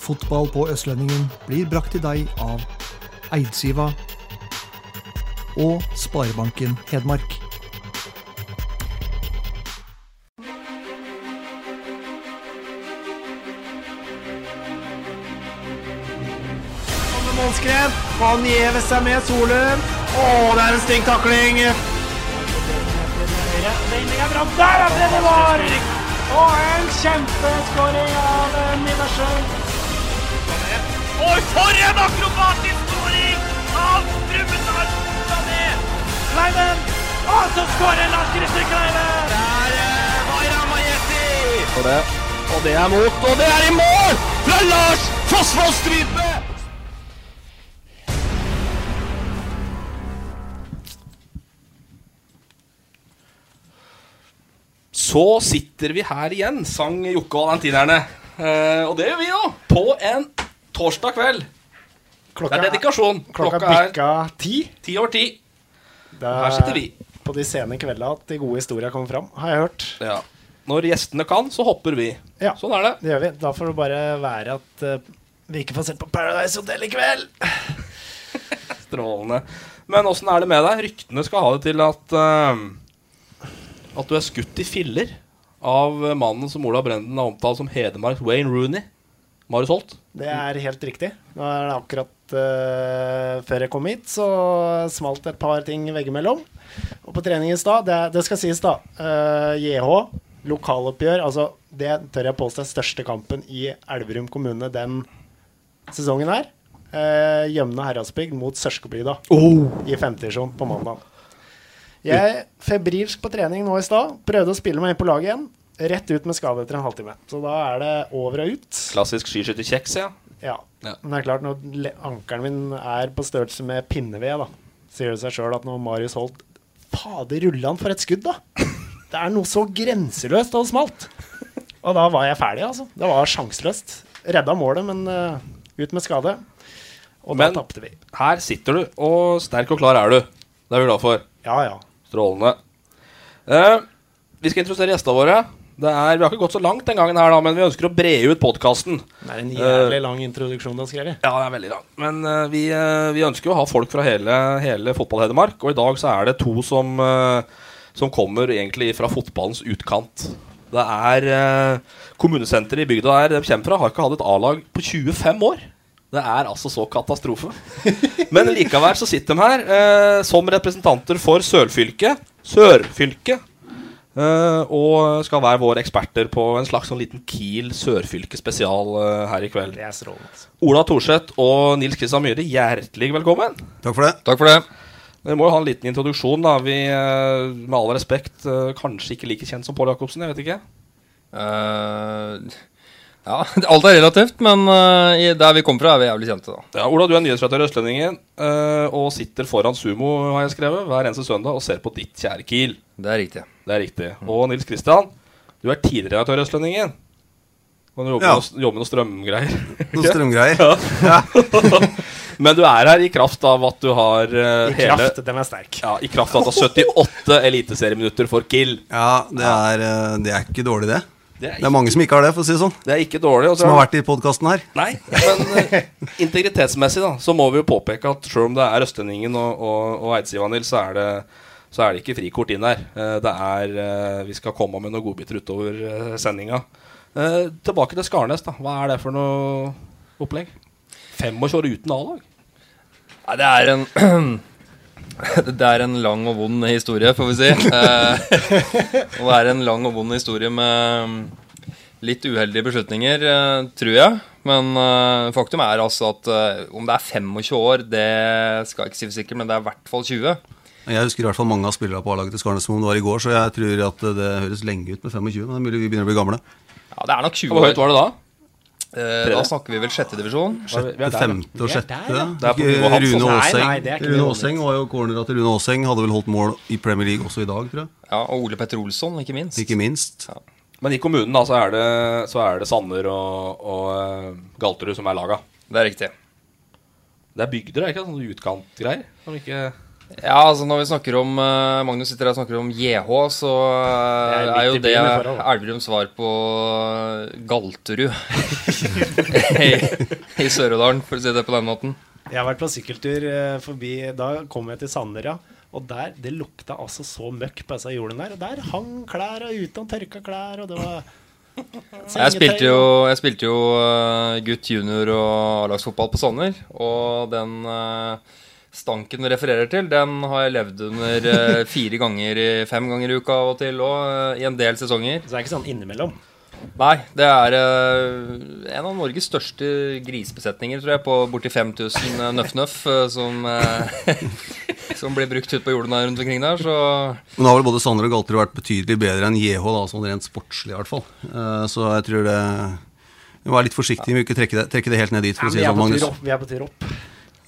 Fotball på Østlendingen blir brakt til deg av Eidsiva og Sparebanken Hedmark. Målskred. Han gjever seg med Solum. Å, det er en stygg takling. Er. Der er det det var! Og en kjempeskåring av Niversen. Oi, for en akrobatisk skåring av Brumunddal Sané! Kleiven. Og så skårer Lars Christer Kleiven! Der er Vaira Majesti! Og det, og det er mot, og det er i mål! Fra Lars Fossvoll Strype! Så sitter vi her igjen, sang Jokke og valentinerne. Eh, og det gjør vi jo, på en torsdag kveld. Det er dedikasjon. Klokka Klokka er bikka ti. ti over ti. Her sitter vi. På de sene kveldene at de gode historiene kommer fram, har jeg hørt. Ja. Når gjestene kan, så hopper vi. Ja. Sånn er det. Det gjør vi. Da får det bare være at uh, vi ikke får sett på Paradise Hotel i kveld. Strålende. Men åssen er det med deg? Ryktene skal ha det til at uh, At du er skutt i filler av mannen som Ola Brenden har omtalt som Hedmarks Wayne Rooney. Marius Holt. Det er helt riktig. Nå er det akkurat uh, før jeg kom hit, så smalt et par ting veggimellom. Og på trening i stad, det, det skal sies da, Uh, JH, lokaloppgjør, altså det tør jeg påstå er største kampen i Elverum kommune den sesongen her. Uh, Gjømne Heradsbygd mot Sørskebygda i femtedivisjon på mandag. Jeg febrilsk på trening nå i stad. Prøvde å spille meg inn på laget igjen. Rett ut med skade etter en halvtime. Så da er det over og ut. Klassisk skiskytterkjeks, ja. Ja. Ja. Men det er klart, når le- ankelen min er på størrelse med pinneved, da, sier det seg sjøl at når Marius Holt Fader, rulla han for et skudd, da! Det er noe så grenseløst og smalt. Og da var jeg ferdig, altså. Det var sjanseløst. Redda målet, men uh, ut med skade. Og Men- da tapte vi. Her sitter du, og sterk og klar er du. Det er vi glad for. Ja, ja. Strålende. Uh, vi skal introdusere gjestene våre. Det er, vi har ikke gått så langt den gangen, her da, men vi ønsker å bre ut podkasten. Det er en jævlig lang introduksjon du har skrevet. Ja, det er veldig lang. Men uh, vi, uh, vi ønsker jo å ha folk fra hele, hele fotball-Hedmark. Og i dag så er det to som, som kommer egentlig fra fotballens utkant. Det er uh, kommunesenteret i bygda der de kommer fra, har ikke hatt et A-lag på 25 år. Det er altså så katastrofe. Men likevel så sitter de her eh, som representanter for Sørfylket. Sørfylket. Eh, og skal være våre eksperter på en slags sånn liten Kiel Sørfylke spesial eh, her i kveld. Det er strålende. Altså. Ola Thorseth og Nils Kristian Myhre, hjertelig velkommen. Takk for det. Takk for det. Vi må jo ha en liten introduksjon. da Vi, eh, Med all respekt, kanskje ikke like kjent som Pål Jacobsen. Jeg vet ikke. Uh, ja, alt er relativt, men uh, der vi kommer fra, er vi jævlig kjente, da. Ja, Ola, du er nyhetsredaktør i Østlendingen uh, og sitter foran Sumo har jeg skrevet, hver eneste søndag og ser på ditt kjære Kiel. Det er riktig. Det er riktig. Og Nils Kristian, du er tidligere redaktør i Østlendingen. Og du jobber, Ja. med, jobber med noen strømgreier. Noen strømgreier. Men du er her i kraft av at du har uh, I hele kraft, den er sterk. Ja, I kraft av at du har 78 eliteserieminutter for Kill. Ja, det er, uh, det er ikke dårlig, det. Det er, Det er mange som ikke har det, for å si det sånn. det er ikke dårlig. også, Som har vært i podkasten her. Nei, men uh, integritetsmessig da Så må vi jo påpeke at selv om det er Østlendingen og, og, og Eidsiva, Nils, så er det så er det ikke frikort inn der. Eh, Det er eh, Vi skal komme med noen godbiter utover eh, sendinga. Tilbake til Skarnes, da. Hva er det for noe opplegg? 25 år uten A-lag? Nei, det er en Det er en lang og vond historie, får vi si. Og det er en lang og vond historie med mm, litt uheldige beslutninger, tror jeg. Men faktum er altså at om det er 25 år, det skal jeg ikke si for sikkert, men det er i hvert fall 20. Jeg husker i hvert fall mange av spillerne på A-laget til Skarnes som om det var i går, så jeg tror at det høres lenge ut med 25. Men det er mulig vi begynner å bli gamle. Ja, det er nok 20 Hvor høyt var det da? Eh, da snakker vi vel sjette divisjon. Vi Femte og sjette. der, ja. Det er Rune. Nei, Aaseng nei, det Rune Aaseng var jo cornera til Rune Aaseng. Hadde vel holdt mål i Premier League også i dag, tror jeg. Ja, Og Ole Petter Olsson, ikke minst. Ikke minst. Men i kommunen da, så er det, så er det Sander og, og eh, Galterud som er laga. Det er riktig. Det er bygder, er det ikke? Sånne utkantgreier? Som ikke Ja, altså Når vi snakker om eh, Magnus sitter her og snakker om JH, så eh, Det er er, jo det. Elverums svar på eh, Galterud i, i Sør-Odalen, for å si det på den måten. Jeg har vært på sykkeltur eh, forbi Da kom jeg til Sander, ja. Og der, det lukta altså så møkk på disse jordene der. Og der hang klær og uten tørka klær, og det var Jeg spilte jo, jeg spilte jo eh, gutt junior og A-lagsfotball på Sanner, og den eh, stanken du refererer til, den har jeg levd under eh, fire ganger, fem ganger i uka av og til òg, i en del sesonger. Så det er ikke sånn innimellom. Nei, det er uh, en av Norges største grisebesetninger, tror jeg, på borti 5000 nøff-nøff uh, som, eh, som blir brukt ut på jordene rundt omkring der, så Men nå har vel både Sander og Galterud vært betydelig bedre enn JH, da, sånn rent sportslig i hvert fall. Eh, Så jeg tror det være litt forsiktig Vi må ikke trekke det, trekke det helt ned dit, for å si det er sånn, Magnus. opp, vi er på tur opp.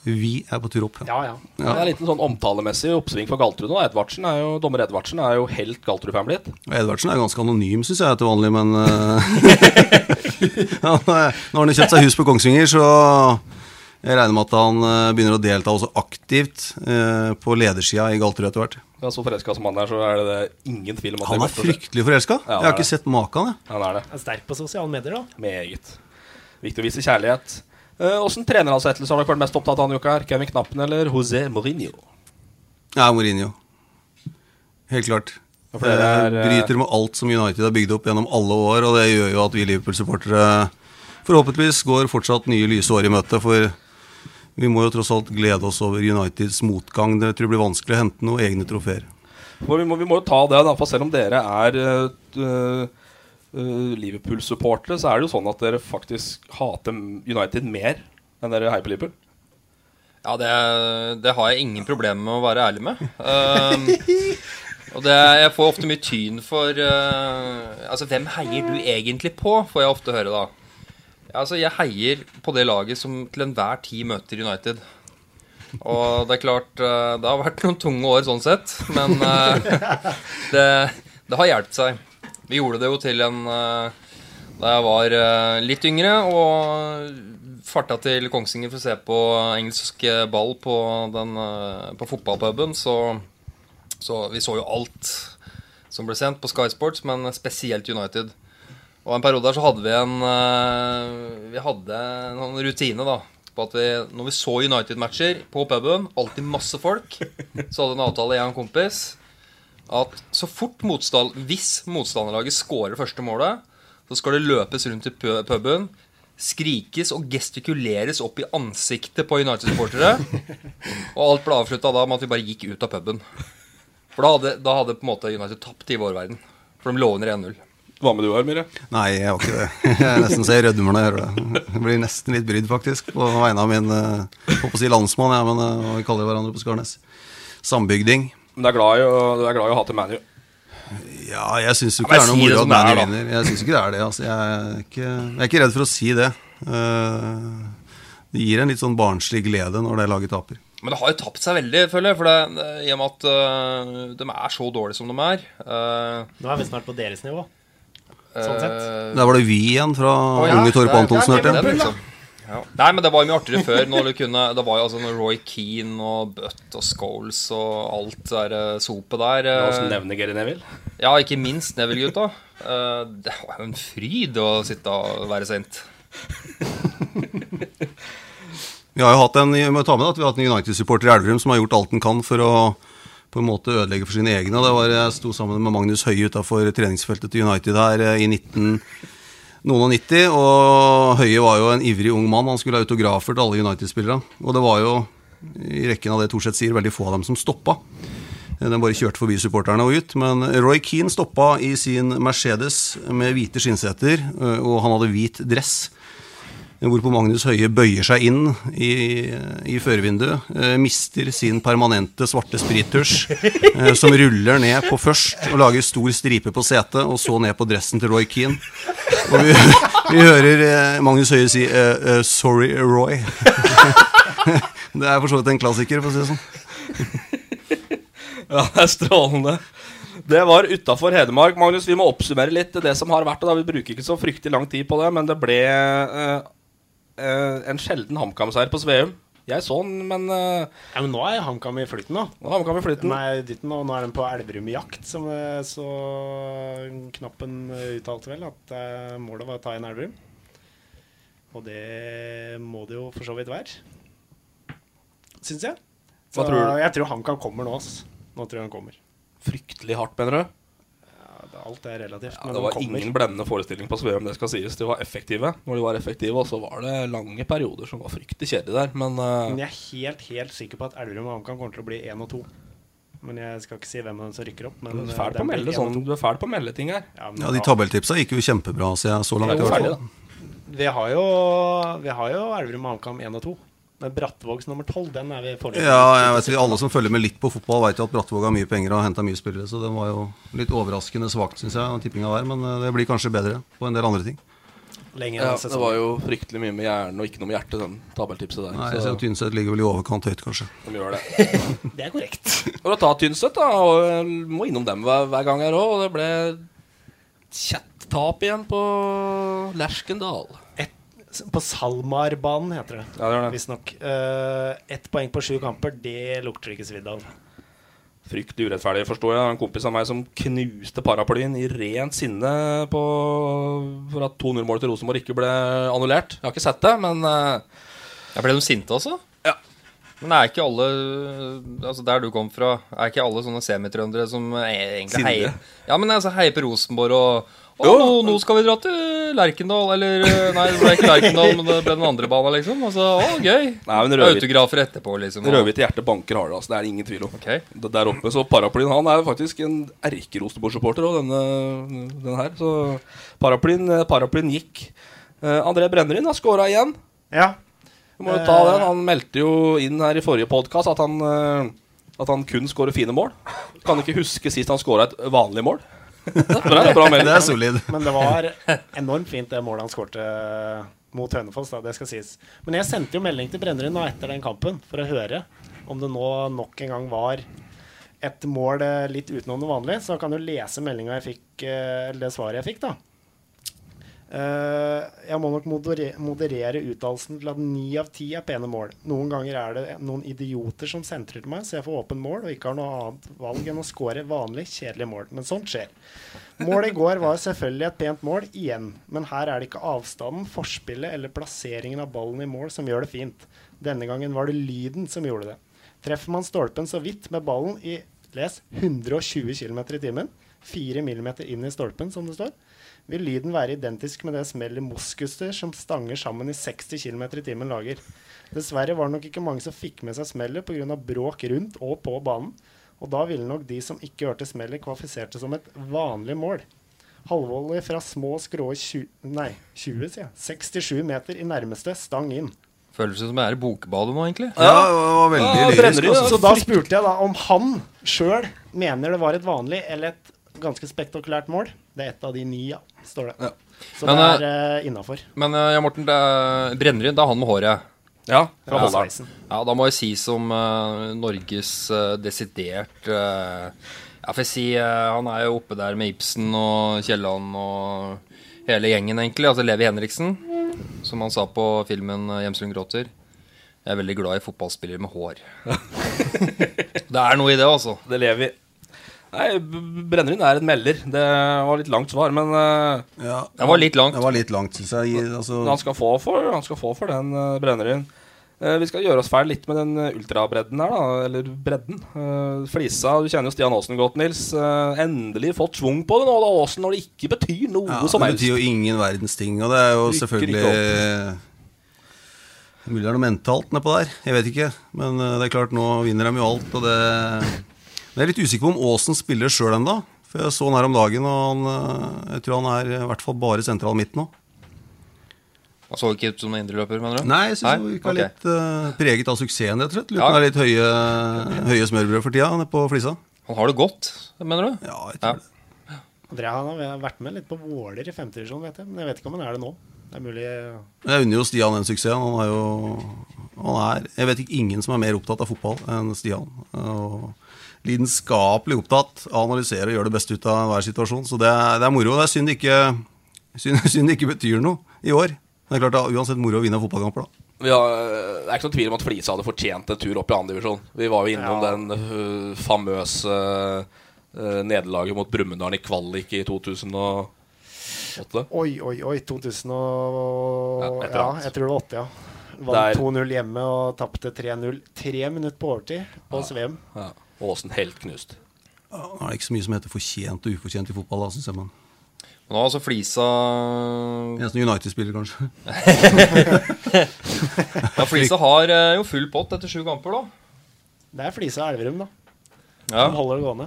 Vi er på tur opp. Ja. Ja, ja. Det er en liten sånn omtalemessig oppsving for Galtrud nå. Edvardsen er jo, Dommer Edvardsen er jo helt Galtrud-fan blitt. Edvardsen er jo ganske anonym, syns jeg, til vanlig, men eh, han, eh, Nå har han kjøpt seg hus på Kongsvinger, så jeg regner med at han eh, begynner å delta også aktivt eh, på ledersida i Galtrud etter hvert. Ja, så forelska som han er, så er det, det ingen tvil om at Han er fryktelig forelska. Ja, Jeg har ikke det. sett maken, jeg. Han er det. Er sterk på sosiale medier, da. Meget. Viktig å vise kjærlighet. Åssen uh, treneransettelse har dere vært mest opptatt av denne uka? her? Kevin Knappen eller José Mourinho? Ja, Mourinho. Helt klart. Ja, for er, Det eh, bryter med alt som United har bygd opp gjennom alle år, og det gjør jo at vi Liverpool-supportere forhåpentligvis går fortsatt nye lyse år i møte, for vi må jo tross alt glede oss over Uniteds motgang. Det tror jeg blir vanskelig å hente noen egne trofeer. Vi, må, vi må jo ta det, da, for selv om dere er uh, uh, Liverpool-supportere, så er det jo sånn at dere faktisk hater United mer enn dere heier på Liverpool. Ja, det, det har jeg ingen problemer med å være ærlig med. Um, og det, jeg får ofte mye tyn for uh, Altså, hvem heier du egentlig på, får jeg ofte høre da. Altså, jeg heier på det laget som til enhver tid møter United. Og det er klart, uh, det har vært noen tunge år sånn sett, men uh, det, det har hjulpet seg. Vi gjorde det jo til en uh, da jeg var uh, litt yngre og farta til Kongsvinger for å se på engelsk ball på, den, på fotballpuben, så, så vi så jo alt som ble sendt på Sky Sports, men spesielt United. Og en periode der så hadde vi en Vi hadde en rutine da på at vi, når vi så United-matcher på puben, alltid masse folk, så hadde vi en avtale, jeg og en kompis, at så fort motstand, hvis motstanderlaget scorer første målet, så skal det løpes rundt i puben, skrikes og gestikuleres opp i ansiktet på United-supportere. Og alt ble avslutta da med at vi bare gikk ut av puben. For da hadde, da hadde på en måte United tapt i vår verden. For de lå under 1-0. Hva med du, Armire? Nei, jeg har ikke det. Jeg er nesten så jeg rødmer når jeg hører det. Jeg blir nesten litt brydd, faktisk, på vegne av min eh, håper å si landsmann, ja, men eh, hva vi kaller hverandre på Skarnes. Sambygding. Men du er glad i å, du er glad i å hate ManU. Ja, jeg syns jo ikke ja, det er noe moro at ManU er, vinner. Jeg syns ikke det er det. Altså. Jeg, er ikke, jeg er ikke redd for å si det. Eh, det gir en litt sånn barnslig glede når det laget taper. Men det har jo tapt seg veldig, føler jeg. For det, det, I og med at uh, de er så dårlige som de er. Uh, Nå er vi snart på deres nivå. Sånn sett. Uh, Der var det vi igjen fra oh, ja, unge Torp det er- Antonsen, hørte jeg. Ja. Nei, men det var mye artigere før. Når du kunne, det var jo altså når Roy Keane og Butt og Scholes og alt det der øh, sopet der. La oss øh, nevne Gary Neville. Ja, ikke minst Neville-gutta. Eh, det var jo en fryd å sitte og være sint. Vi har jo hatt en, vi må ta med at vi har hatt en United-supporter i Elverum som har gjort alt han kan for å på en måte ødelegge for sine egne. Det var, jeg sto sammen med Magnus Høie utafor treningsfeltet til United her eh, i 19 noen og 90, og Høie var jo en ivrig ung mann. Han skulle ha autografer til alle United-spillere. Og det var jo, i rekken av det Thorseth sier, veldig få av dem som stoppa. Den bare kjørte forbi supporterne og ut. Men Roy Keane stoppa i sin Mercedes med hvite skinnseter, og han hadde hvit dress. Hvorpå Magnus Høie bøyer seg inn i, i førervinduet. eh, mister sin permanente svarte sprittusj, eh, som ruller ned på først og lager stor stripe på setet, og så ned på dressen til Roy Keane. Og vi, vi hører eh, Magnus Høie si 'sorry, Roy'. det er for så vidt en klassiker, for å si det sånn. Ja, det er strålende. Det var utafor Hedmark. Magnus, vi må oppsummere litt det som har vært. og da Vi bruker ikke så fryktelig lang tid på det, men det ble eh, en sjelden HamKam-seier på Sveum. Jeg så den, men uh, Ja, men nå er HamKam i flytten, nå. nå er HamKam i flytten. er i og nå er den på Elverum-jakt, som eh, så Knappen eh, uttalte vel at uh, målet var å ta inn Elverum. Og det må det jo for så vidt være. Syns jeg. Hva tror du? Jeg tror HamKam kommer nå. ass. Nå tror jeg han kommer. Fryktelig hardt, mener du? Alt er relativt, Ja, det var kommer. ingen blendende forestilling på Sveum, det skal sies. De var effektive når de var effektive, og så var det lange perioder som var fryktelig kjedelige der. Men uh... Men jeg er helt, helt sikker på at Elverum og HamKam kommer til å bli én og to. Men jeg skal ikke si hvem av dem som rykker opp. Men du er eh, fæl på melde sånn, du er fæl på å melde ting her. Ja, Ja, De tabelltipsa gikk jo kjempebra så jeg, så langt. Er i hvert ferdig, fall. da. Vi har jo, vi har jo Elverum og HamKam 1 og 2. Men Brattvågs nummer 12, den er vi fornøyd Ja, jeg vet ikke, Alle som følger med litt på fotball, vet jo at Brattvåg har mye penger og henta mye spillere. Så det var jo litt overraskende svakt, syns jeg, tippinga der. Men eh, det blir kanskje bedre på en del andre ting. lenge Ja, det var jo fryktelig mye med hjernen og ikke noe med hjertet, den tabelltipset der. Nei, jeg ser Tynset ligger vel i overkant høyt, kanskje. de gjør det. Det er korrekt. For å ta Tynset, da, og må innom dem hver, hver gang her òg, og det ble kjett-tap igjen på Lerskendal. På Salmarbanen heter det. Ja, det det. Visstnok. Uh, Ett poeng på sju kamper, det lukter ikke svidd av. Fryktelig urettferdig, forstår jeg. En kompis av meg som knuste paraplyen i rent sinne på, for at 2-0-målet til Rosenborg ikke ble annullert. Jeg har ikke sett det, men uh, Jeg ble de sinte også? Ja. Men er ikke alle Altså Der du kom fra, er ikke alle sånne semitrøndere som er- egentlig heier Ja, men altså heier på Rosenborg og Å, nå, nå skal vi dra til Lerkendal, eller eh, Nei, det ble ikke Lerkendal, men det ble den andre banen, liksom. Altså, å, gøy. Nei, men Rødhvit- Autografer etterpå, liksom. og- Rødhvite hjerte banker hardere, Altså, det er det ingen tvil om. Ok. Der oppe, så Paraplyen han er faktisk en erke-Rosenborg-supporter òg, denne, den her. Så Paraplyen, paraplyen gikk. Uh, André Brennerin har skåra igjen. Ja. Vi må jo ta den. Han meldte jo inn her i forrige podkast at han eh, At han kun skårer fine mål. Kan ikke huske sist han skåra et vanlig mål. Det er bra, det er Det er solid. Men det var enormt fint, det målet han skårte mot Hønefoss. Da, det skal sies. Men jeg sendte jo melding til Brennerud nå etter den kampen for å høre om det nå nok en gang var et mål eh, litt utenom det vanlige. Så kan du lese meldinga jeg fikk, eh, eller det svaret jeg fikk, da. Eh, jeg må nok moderere, uttalelsen til at ni av ti er pene mål. Noen ganger er det noen idioter som sentrer til meg, så jeg får åpen mål og ikke har noe annet valg enn å score vanlig, kjedelig mål. Men sånt skjer. Målet i går var selvfølgelig et pent mål, igjen. Men her er det ikke avstanden, forspillet eller plasseringen av ballen i mål som gjør det fint. Denne gangen var det lyden som gjorde det. Treffer man stolpen så vidt med ballen i les 120 km i timen, 4 mm inn i stolpen, som det står, vil lyden være identisk med det smellet moskuser som stanger sammen i 60 km i timen lager. Dessverre var det nok ikke mange som fikk med seg smellet pga. bråk rundt og på banen, og da ville nok de som ikke hørte smellet, kvalifisert det som et vanlig mål. Halvvolley fra små skrå 20, nei, 20, sier jeg. 67 meter i nærmeste, stang inn. Føles som jeg er i bokbadet nå, egentlig. Ja, det var veldig Ja, lyrisk. Altså. Så da spurte jeg da om han sjøl mener det var et vanlig eller et ganske spektakulært mål. Det er ett av de ni, ja, står det. Ja. Så Men, det er uh, innafor. Men uh, ja, Morten, det er Brennerud, det er han med håret. Ja, fra Ja, sveisen. Ja, da må jeg si som uh, Norges uh, desidert Ja, får jeg si Han er jo oppe der med Ibsen og Kielland og hele gjengen, egentlig. Altså Levi Henriksen, som han sa på filmen 'Hjemsund gråter'. Jeg er veldig glad i fotballspillere med hår. det er noe i det, altså. Det lever vi. Nei, Brennevin er en melder. Det var litt langt svar, men eh, Ja, Det var litt langt. det var litt langt, synes jeg. Altså, han, skal få for, han skal få for den uh, Brennevin. Uh, vi skal gjøre oss ferdig litt med den ultrabredden her, da. Eller bredden. Uh, flisa, du kjenner jo Stian Aasen godt, Nils. Uh, endelig fått schwung på det nå, da, Aasen, når det ikke betyr noe ja, som det betyr jo ingen verdens ting, og det er jo selvfølgelig Mulig det er noe mentalt nedpå der. Jeg vet ikke. Men det er klart, nå vinner de jo alt, og det jeg er litt usikker på om Aasen spiller sjøl ennå. For jeg så han her om dagen, og han, eh, jeg tror han er i hvert fall bare sentral midt nå. Han så ikke ut som en indreløper, mener du? Nei, jeg syns han virka okay. litt uh, preget av suksessen, rett og slett. Lurer på om det er litt høye, høye smørbrød for tida nede på Flisa. Han har det godt, mener du? Ja, jeg Ja. tror det. Andrea han har vært med litt på Våler i femtedivisjon, vet jeg. Men jeg vet ikke om han er det nå. Det er mulig Jeg unner jo Stian den suksessen. Han er jo han er, Jeg vet ikke ingen som er mer opptatt av fotball enn Stian. Og lidenskapelig opptatt av å analysere og gjøre det beste ut av hver situasjon. Så det er, det er moro. Det er synd det ikke, synd, synd det ikke betyr noe i år. Men Det er klart det er uansett moro å vinne fotballkamper, da. Vi har, det er ikke noen tvil om at Flisa hadde fortjent en tur opp i andredivisjon. Vi var jo innom Ja. den øh, famøse øh, nederlaget mot Brumunddal i kvalik i 2008. Oi, oi, oi. 2000 og Ja, Ja, jeg tror det var 8, ja. Vant 2-0 hjemme og tapte 3-0. Tre minutter på overtid på Sveum. Ja. Åsen helt knust. Det er ikke så mye som heter fortjent og ufortjent i fotball, da, syns jeg. Men Nå har altså Flisa eneste United-spiller, kanskje. Ja, Flisa har eh, jo full pott etter sju kamper, da. Det er Flisa Elverum, da. Ja. Som holder det gående.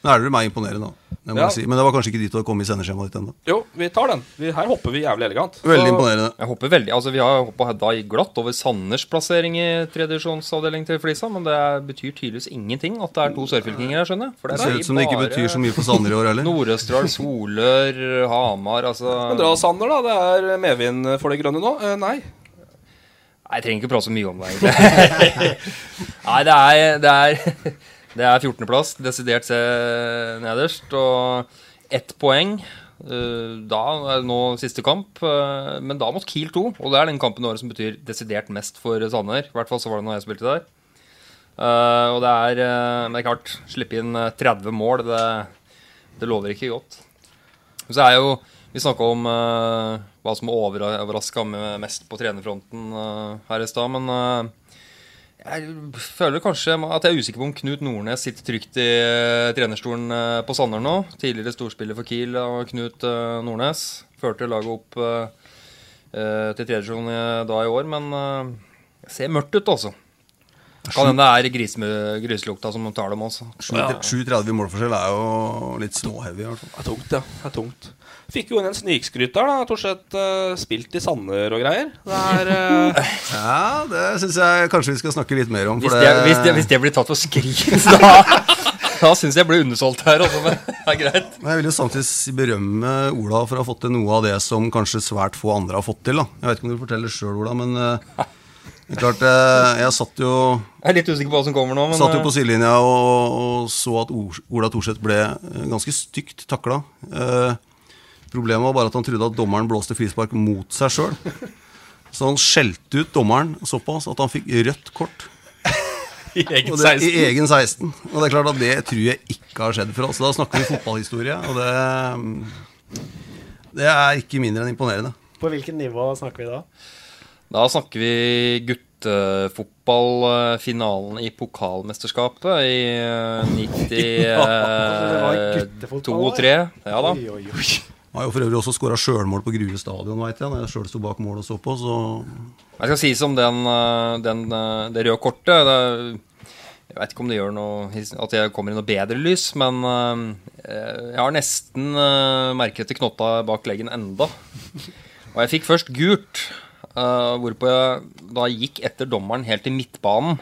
Nå er det meg imponerende, da. Det må Ja. jeg si. Men det var kanskje ikke dit du hadde kommet i sendeskjemaet ditt ennå. Jo, vi tar den. Vi, her hopper vi jævlig elegant. Veldig Så- imponerende. Jeg hopper veldig, altså Vi har hoppa da i glatt over Sanders plassering i tredjevisjonsavdeling til Flisa, men det betyr tydeligvis ingenting at det er to sørfylkinger her, skjønner jeg. For Det ser er ut som det ikke betyr så mye for Sanner i år heller. Nord-Østerdal, Solør, Hamar Altså Men dra, Sander, da. Det er medvind for de grønne nå. Eh, nei. Nei, jeg trenger ikke prate så mye om det, egentlig. Nei, det er, det er, det er 14.-plass, desidert se nederst, og ett poeng. Eh, Da er det nå siste kamp, eh, men da mot Kiel 2. Og det er den kampen i året som betyr desidert mest for Sanner. I hvert fall så var det når jeg spilte der. Eh, og det er, men det er klart, slippe inn eh, 30 mål, det, det lover ikke godt. Så er jo Vi snakka om hva som overraska mest på trenerfronten her i stad, men jeg føler kanskje at jeg er usikker på om Knut Nordnes sitter trygt i eh, trenerstolen eh, på Sanner nå. Tidligere storspiller for Kiel og Knut eh, Nordnes. Førte laget opp til tredjedivisjon da i år, men det ser mørkt ut, altså. Kan hende det er grisme- griselukta som tar dem også. 7-30 målforskjell er jo litt småheavy, i. Det er tungt, ja. Det er tungt. Fikk jo inn en snikskryt der, da. torsett uh, spilt i Sanner og greier. Det er eh, Ja, det syns jeg kanskje vi skal snakke litt mer om. Hvis det, det, hvis, det, hvis det blir tatt for skrik, da, da syns jeg blir undersolgt her. Også, men det er greit. Men jeg vil jo samtidig berømme Ola for å ha fått til noe av det som kanskje svært få andre har fått til. da Jeg vet ikke om du forteller sjøl, Ola, men eh, det er klart eh, Jeg satt jo, Jeg er litt usikker på hva som kommer nå. Men, satt jo på eh, sidelinja og, og så at Ola Thorseth ble eh, ganske stygt takla. Eh, problemet var bare at han trodde at dommeren blåste frispark mot seg sjøl. Så han skjelte ut dommeren såpass at han fikk rødt kort. i egen Og det, I 16. egen 16. Og det er klart at det tror jeg ikke har skjedd for oss. Da snakker vi fotballhistorie, og det mm, Det er ikke mindre enn imponerende. På hvilket nivå snakker vi da? Da snakker vi guttefotball, eh, finalen i pokalmesterskapet i eh, 90 Det var eh, guttefotball, 2 og 3. Ja da. Oi, oi, oi. Han har jo for øvrig også skåra sjølmål på Grue stadion, veit jeg. Når jeg sjøl sto bak mål og så på, så Jeg skal sies om den, eh, den, eh, det røde kortet. Det, jeg vet ikke om det gjør noe at jeg kommer i noe bedre lys, men eh, jeg har nesten merket til knotta bak leggen enda. Og jeg fikk først gult, eh, hvorpå jeg da gikk etter dommeren helt til midtbanen.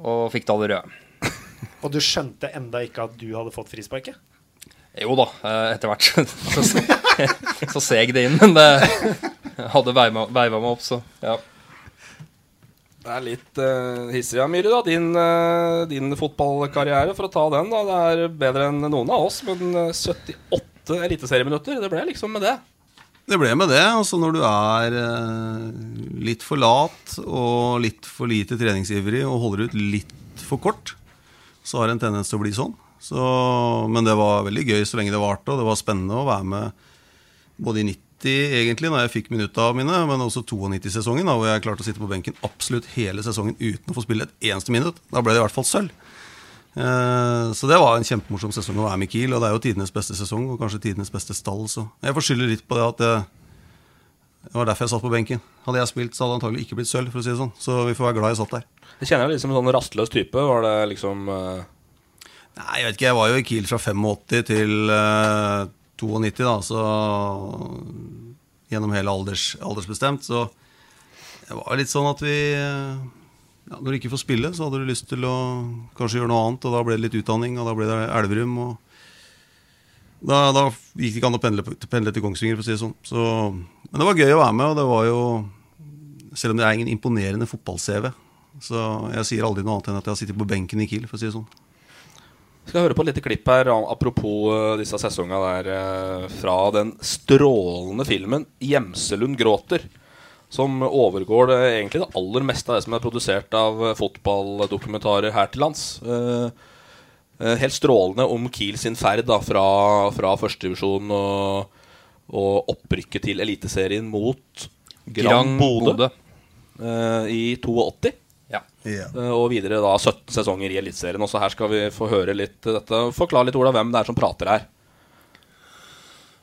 Og fikk da det røde. Og du skjønte enda ikke at du hadde fått frisparket? Jo da, eh, etter hvert så, så seg det inn. Men det hadde veiva meg opp, så ja. Det er litt uh, hissig av Myhre, da. Din, uh, din fotballkarriere, for å ta den. da Det er bedre enn noen av oss, men eh, 78 eliteserieminutter, det ble liksom med det. Det ble med det. altså Når du er eh, litt for lat og litt for lite treningsivrig og holder ut litt for kort, så har det en tendens til å bli sånn. Så, men det var veldig gøy så lenge det varte, og det var spennende å være med både i 90 egentlig, når jeg fikk minutta mine, men også 92-sesongen, da, hvor jeg klarte å sitte på benken absolutt hele sesongen uten å få spille et eneste minutt. Da ble det i hvert fall sølv. Eh, Så det var en kjempemorsom sesong å være med Kiel, og det er jo tidenes beste sesong, og kanskje tidenes beste stall. Så jeg får skylde litt på det at det, det var derfor jeg satt på benken. Hadde jeg spilt, så hadde det antagelig ikke blitt sølv, for å si det sånn. Så vi får være glad jeg satt der. Det kjenner jeg litt som en sånn rastløs type. Var det liksom uh... Nei, jeg vet ikke, jeg var jo i Kiel fra 85 til uh, 92, da, så gjennom hele alders, aldersbestemt. Så det var litt sånn at vi eh, ja, Når du ikke får spille, så hadde du lyst til å kanskje gjøre noe annet. Og da ble det litt utdanning, og da ble det Elverum. da, da gikk det ikke an å pendle, pendle til Kongsvinger, for å si det sånn. Så, men det var gøy å være med, og det var jo Selv om det er ingen imponerende fotball-CV, så jeg sier aldri noe annet enn at jeg har sittet på benken i Kiel, for å si det sånn. Vi skal høre på et lite klipp her apropos uh, disse sesongene der uh, fra den strålende filmen 'Gjemselund gråter'. Som overgår det, egentlig det aller meste av det som er produsert av uh, fotballdokumentarer her til lands. helt strålende om Kiel sin ferd da, fra, fra førstedivisjon og, og opprykket til Eliteserien mot Grand Bodø i 82. Ja. Uh, og videre da 17 sesonger i Eliteserien. Også her skal vi få høre litt dette. Forklar litt Ola, hvem det er som prater her.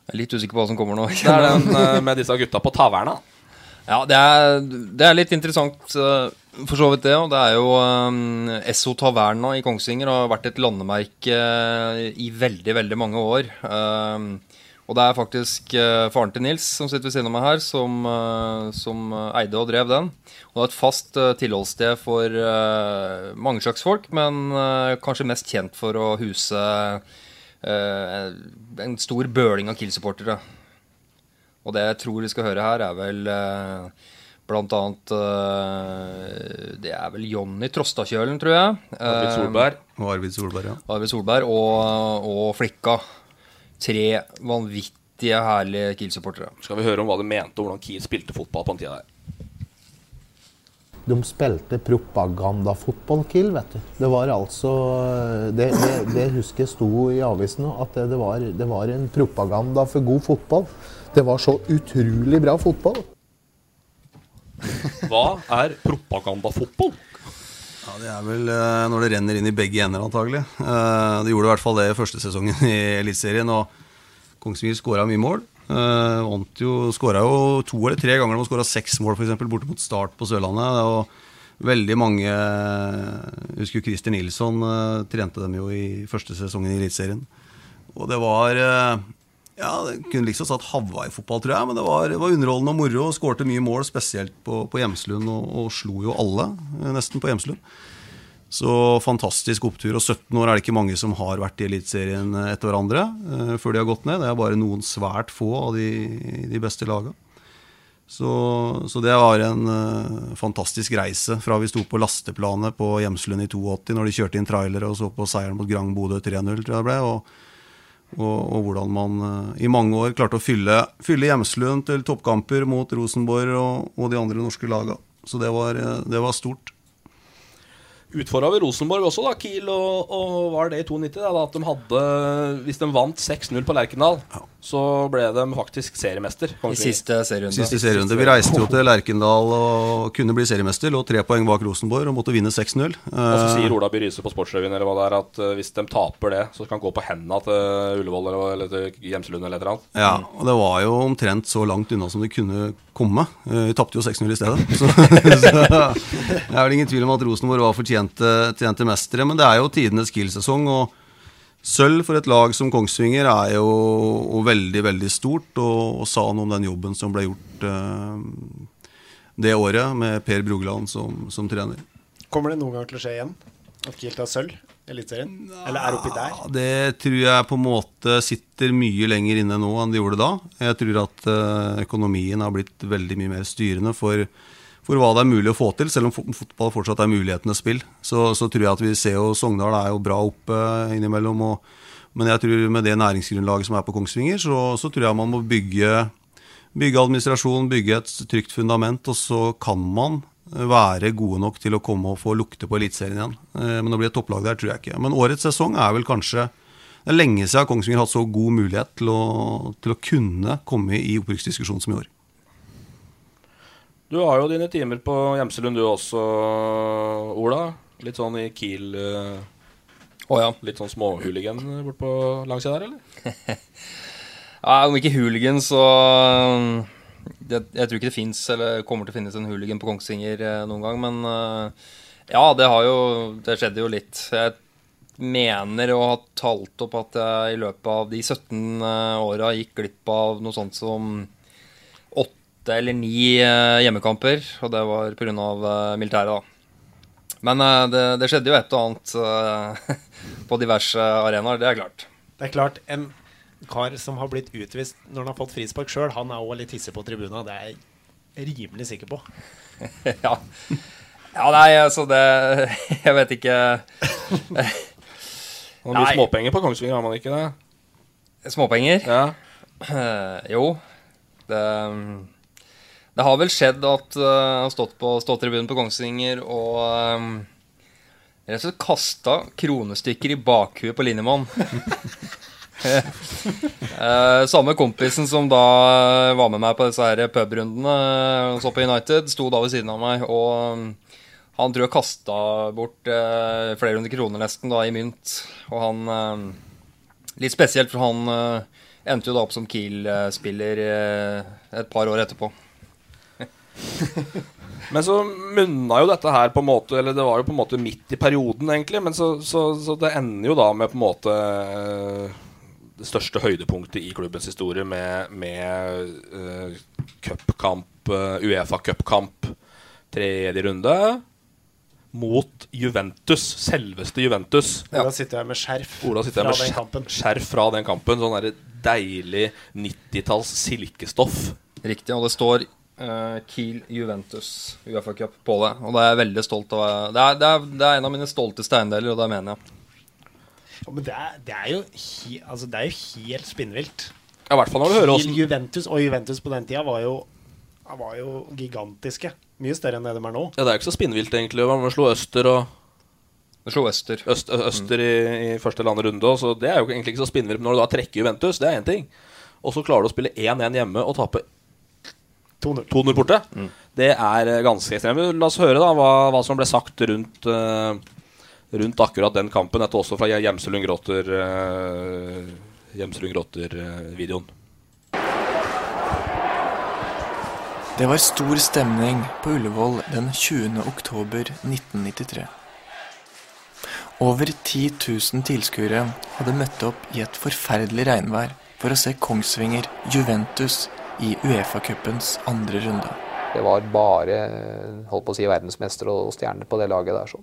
Jeg er litt usikker på hva som kommer nå. Det er den uh, med disse gutta på Taverna. Ja, det er, det er litt interessant uh, for så vidt det. Og det er jo um, Taverna i Kongsvinger har vært et landemerke i veldig, veldig mange år. Um, og det er faktisk uh, faren til Nils som sitter ved siden av meg her, som, uh, som eide og drev den. Og det er et fast uh, tilholdssted for mange slags folk, men kanskje mest kjent for å huse en stor bøling av Kiel-supportere. Og det jeg tror vi skal høre her, er vel blant annet Det er vel Jonny Trostadkjølen, tror jeg. Arvid Solberg. Og Arvid Solberg, ja. Arvid Solberg og, og Flikka tre vanvittige, herlige Kiel-supportere. Skal vi høre om hva de mente og hvordan Kiel spilte fotball på den tida der. De spilte propagandafotball, Kiel, vet du. Det var altså Det, det, det husker jeg sto i avisen at det, det, var, det var en propaganda for god fotball. Det var så utrolig bra fotball. Hva er propagandafotball? Ja, Det er vel uh, når det renner inn i begge ender, antagelig. Uh, det gjorde i hvert fall det i første sesongen i Eliteserien. Og Kongsvinger skåra mye mål. Uh, jo, skåra jo to eller tre ganger. De skåra seks mål, for eksempel, borte mot Start på Sørlandet. Og veldig mange Jeg husker Christer Nilsson trente dem jo i første sesongen i Eliteserien. Og det var ja, det kunne liksom satt Hawaii-fotball, tror jeg. Men det var, det var underholdende og moro. Skårte mye mål, spesielt på, på Hjemslund, og, og, slo jo alle nesten på Hjemslund. Så fantastisk opptur. Og 17 år er det ikke mange som har vært i Eliteserien etter hverandre uh, før de har gått ned. Det er bare noen svært få av de, de beste laga. Så, så, det var en uh, fantastisk reise fra vi sto på lasteplanet på Hjemslund i 82, når de kjørte inn trailere og så på seieren mot Grang Bodø 3-0, tror jeg det ble. Og, og, og, hvordan man uh, i mange år klarte å fylle, fylle Hjemslund til toppkamper mot Rosenborg og, og de andre norske laga. Så det var, det var stort. Utfordra vi Rosenborg også, da, Kiel, og, og var det i 92? Da, at de hadde Hvis de vant 6-0 på Lerkendal, ja. så ble de faktisk seriemester. I siste serierunde. Siste serierunde. Vi reiste jo til Lerkendal og kunne bli seriemester. Lå tre poeng bak Rosenborg og måtte vinne 6-0. Og så sier Ola By Riise på Sportsrevyen eller hva det er, at uh, hvis de taper det, så kan de gå på hendene til Ullevål eller, eller til Gjemselund eller et eller annet. Ja, og det var jo omtrent så langt unna som det kunne komme. Uh, vi tapte jo 6-0 i stedet. Så, så det er vel ingen tvil om at Rosenborg var fortjent fortjente, fortjente mestere. Men det er jo tidenes Kiel-sesong. og Sølv for et lag som Kongsvinger er jo veldig, veldig stort. Og, og, sa noe om den jobben som ble gjort uh, det året, med Per Brogeland som, som, trener. Kommer det noen gang til å skje igjen? At Kiel tar sølv? Eliteserien? Eller er oppi der? Det tror jeg på en måte sitter mye lenger inne nå enn det gjorde da. Jeg tror at uh, økonomien har blitt veldig mye mer styrende for for hva det er mulig å få til, selv om fotball fortsatt er mulighetenes spill. Så, så, tror jeg at vi ser jo Sogndal er jo bra oppe innimellom. Og, men jeg tror med det næringsgrunnlaget som er på Kongsvinger, så, så tror jeg man må bygge, bygge administrasjon, bygge et trygt fundament, og så kan man være gode nok til å komme og få lukte på Eliteserien igjen. Eh, men å bli et topplag der tror jeg ikke. Men årets sesong er vel kanskje Det er lenge siden Kongsvinger har hatt så god mulighet til å, til å kunne komme i opprykksdiskusjon som i år. Du har jo dine timer på Gjemselund du også, Ola. Litt sånn i Kiel uh, oh, ja. Litt sånn småhooligan bort på langsida der, eller? ja, om ikke hooligan, så jeg, Jeg tror ikke det fins eller kommer til å finnes en hooligan på Kongsvinger uh, noen gang. Men uh, ja, det har jo Det skjedde jo litt. Jeg mener å ha talt opp at jeg i løpet av de 17 åra gikk glipp av noe sånt som åtte eller ni eh, hjemmekamper, og det var pga. Uh, militæret, da. Men eh, det, det, skjedde jo et og annet eh, på diverse arenaer, det er klart. Det er klart, en kar som har blitt utvist når han har fått frispark sjøl, han er òg litt hissig på tribuna. Det er jeg rimelig sikker på. ja. ja. nei, altså det Jeg vet ikke Man blir småpenger på Kongsvinger, har man ikke det? Småpenger? Ja. jo. Det, det, har vel skjedd at uh, jeg har stått på ståtribunen på Kongsvinger og um, rett og slett kasta kronestykker i bakhuet på linjemann. uh, samme kompisen som da var med meg på disse her pubrundene og så på United, sto da ved siden av meg. Og um, han tror jeg kasta bort eh, flere hundre kroner nesten da i mynt. Og han eh, Litt spesielt, for han endte jo da opp som Kiel-spiller et par år etterpå. Men så munna jo dette her på en måte Eller det var jo på en måte midt i perioden, egentlig. Men så, så, så det ender jo da med på en måte det største høydepunktet i klubbens historie med, med uh, cupkamp, uh, Uefa cupkamp, tredje runde, mot Juventus. Selveste Juventus. Ja. Ola sitter jeg med skjerf Ola sitter fra med den kampen. Skjerf fra den kampen. Sånn der deilig 90-talls silkestoff. Riktig, og det står uh, Kiel Juventus Uefa Cup på det. Og det er jeg veldig stolt av. Det er, det er, det er en av mine stolteste eiendeler, og det mener jeg. Ja, men det er, det er, jo, he, altså det er jo helt spinnvilt. Ja, hvert fall når du hører også. Juventus og Juventus på den tida var jo, var jo gigantiske. Mye større enn det de er nå. Ja, Det er ikke så spinnvilt, egentlig. Man slo Øster og Det slo Øster. Øst, øster mm. i, i, første eller andre runde. Så det er jo egentlig ikke så spinnvilt. Men når du da trekker Juventus, det er én ting. Og så klarer du å spille 1-1 hjemme og tape 2-0 borte. Mm. Det er ganske ekstremt. La oss høre da hva, hva som ble sagt rundt uh, rundt akkurat den kampen. Dette også fra Gjemselund Gråter uh, Gjemselund Gråter-videoen. Det var stor stemning på Ullevål den 20. oktober 1993. Over 10 000 tilskuere hadde møtt opp i et forferdelig regnvær for å se Kongsvinger Juventus i Uefa-cupens andre runde. Det var bare holdt på å si, verdensmestere og stjerner på det laget der. Så.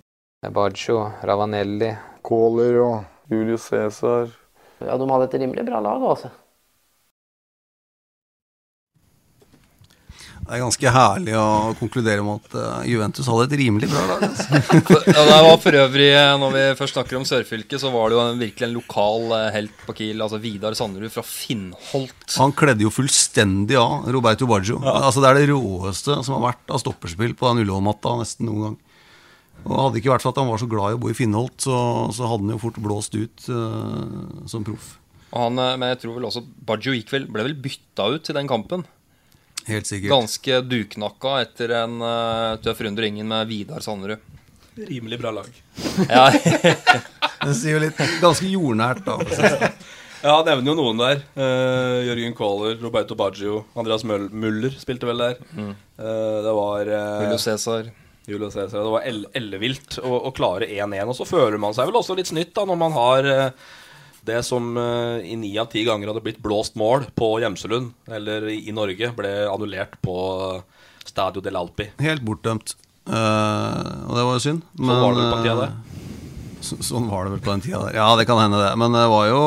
Baggio, Ravanelli Kåler og Julius Cæsar. Ja, de hadde et rimelig bra lag, altså. Det er ganske herlig å konkludere med at uh, Juventus hadde et rimelig bra lag. Altså. ja, det var for øvrig, eh, Når vi først snakker om sørfylket, så var det jo en, virkelig en lokal uh, helt på Kiel. Altså Vidar Sanderud fra Finnholt. Han kledde jo fullstendig av Roberto Baggio. Ja. Altså Det er det råeste som har vært av stopperspill på den Ullevål-matta nesten noen gang. Og Hadde ikke vært for at han var så glad i å bo i Finnholt, så, så hadde han jo fort blåst ut uh, som proff. Og Han, eh, men jeg tror vel også Baggio gikk vel, ble vel bytta ut til den kampen. Helt sikkert. Ganske duknakka etter en uh, tøff runde ringen med Vidar Sanderud. Rimelig bra lag. ja. det sier jo litt Ganske jordnært, da. ja, nevner jo noen der. Uh, Jørgen Kåler, Roberto Baggio, Andreas Muller spilte vel der. Mm. Uh, det var Julio Cæsar. Julio Cæsar. Det var ellevilt å, å klare 1-1. Og så føler man seg vel også litt snytt da, når man har eh, det som uh, i ni av ti ganger hadde blitt blåst mål på Gjemselund, eller i, Norge, ble annullert på Stadio del Alpi. Helt bortdømt. Uh, og det var jo synd. Sånn var det vel på den tida der? Så, sånn var det vel på den tida der. Ja, det kan hende, det. Men det var jo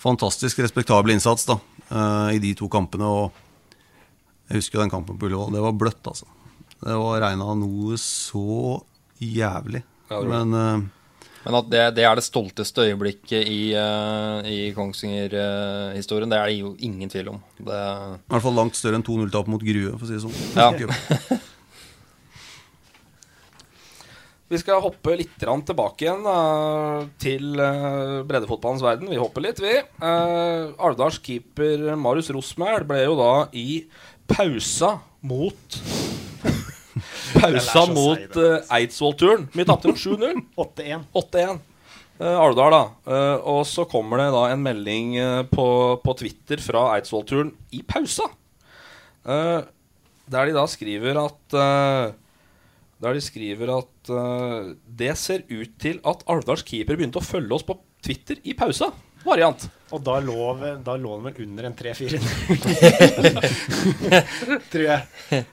fantastisk respektabel innsats da, uh, i de to kampene. Og jeg husker den kampen på Ullevål. Det var bløtt, altså. Det var regna noe så jævlig. Ja, Men uh, men at det, det, er det stolteste øyeblikket i, uh, i Kongsvinger-historien, uh, det er det jo ingen tvil om. Det... I hvert fall langt større enn 2-0-tap mot Grue, for å si det sånn. Ja. vi skal hoppe litt tilbake igjen uh, til breddefotballens verden. Vi hopper litt, vi. Alvdals keeper Marius Rosmæl ble jo da i pausa mot pausa mot uh, Eidsvoll-turen. Vi tapte jo 7-0. 8-1. Uh, Alvdal, da. Uh, og så kommer det da en melding uh, på, på, Twitter fra Eidsvoll-turen i pausa. Uh, der de da skriver at Der de skriver at det ser ut til at Alvdals keeper begynte å følge oss på Twitter i pausa. Variant. Og da lå, da lå den vel under en 3-4. Tror jeg.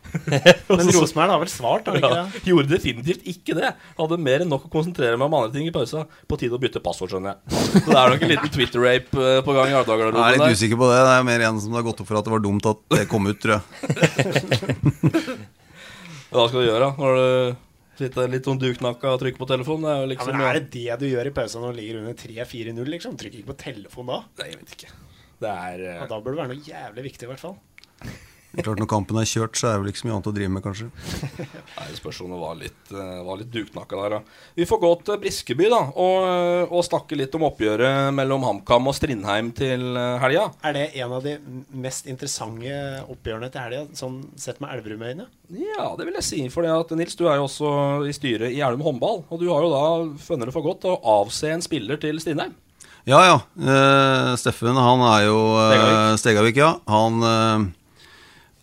Men Rosenberg har vel svart, har ja, ikke det? gjorde definitivt ikke det. Hadde mer enn nok å konsentrere meg om andre ting i pausa. På tide å bytte passord, skjønner jeg. Så det er nok en liten Twitter-rape eh, på gang i Jeg er litt der. usikker på det. Det er mer en som det har gått opp for at det var dumt at det kom ut, tror jeg. Hva skal du gjøre da, når du sitter litt sånn duknakka og trykke på telefonen? Det er liksom, Ja, men Er det det du gjør i pausa når du ligger under 3-4-0, liksom? Trykker ikke på telefon da? Nei, jeg vet ikke. Det er eh, Ja, da burde det være noe jævlig viktig, i hvert fall. Klart Når kampen er kjørt, så er det vel ikke så mye annet å drive med, kanskje. Nei, spørsmålet spørs om det var litt, eh, var litt duknakka der, da. Vi får gå til Briskeby, da, og, eh, og snakke litt om oppgjøret mellom HamKam og Strindheim til eh, helga. Er det en av de mest interessante oppgjørene til helga, sånn sett med Elverum-øyne? Ja, det vil jeg si. For at Nils, du er jo også i styret i Elverum håndball. Og du har jo da funnet det for godt å avse en spiller til Strindheim. Ja, ja. Uh, Steffen, han er jo uh, Stegavik, ja. Han eh,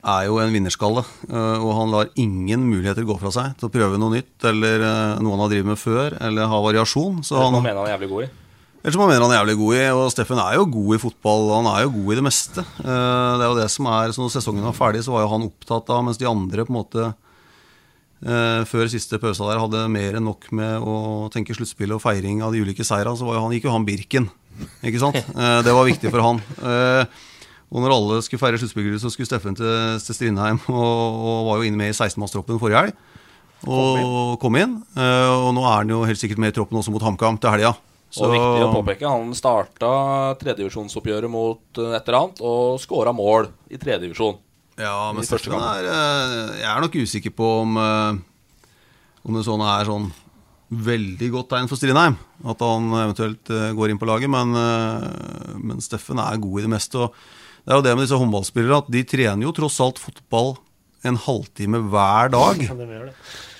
er jo en vinnerskalle. eh, og han lar ingen muligheter gå fra seg til å prøve noe nytt, eller eh, noe han har drevet med før, eller ha variasjon. Så han, mener han er jævlig god i. eller som han mener han er jævlig god i. Og Steffen er jo god i fotball. Han er jo god i det meste. Eh, det er jo det som er Så når sesongen var ferdig, så var jo han opptatt av, mens de andre på en måte før siste pausa der hadde mer enn nok med å tenke sluttspill og feiring av de ulike seira, så var jo han, gikk jo han Birken. Ikke sant? Det var viktig for han. Og når alle skulle feire sluttspillere, så skulle Steffen til, til Strindheim og, og var jo inne med i 16-mannstroppen forrige helg. Og kom inn. Eh, og nå er han jo helt sikkert med i troppen også mot HamKam til helga. Og viktig å påpeke, han starta tredjevisjonsoppgjøret mot eh, et eller annet og skåra mål i tredjevisjon. Ja, men Steffen er eh, Jeg er nok usikker på om Om det sånn er sånn veldig godt tegn for Strindheim. At han eventuelt går inn på laget. Men, men Steffen er god i det meste. Og det er jo det med disse håndballspillere at de trener jo tross alt fotball en halvtime hver dag.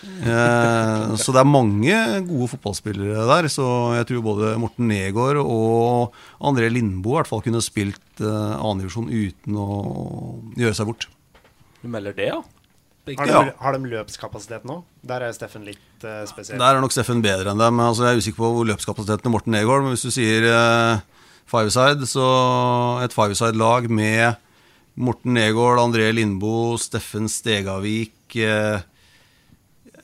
Eh, så det er mange gode fotballspillere der. Så jeg tror både Morten Negård og André Lindboe i hvert fall kunne spilt eh, annendivisjon uten å gjøre seg bort. Du melder det, ja? Har de, Ja. har de løpskapasitet nå? Der er Steffen litt eh, spesiell. Der er nok Steffen bedre enn dem. Altså, jeg er usikker på hvor løpskapasiteten til Morten Negård, men hvis du sier eh, fiveside, så et fiveside-lag med Morten Negård, André Lindboe, Steffen Stegavik, eh,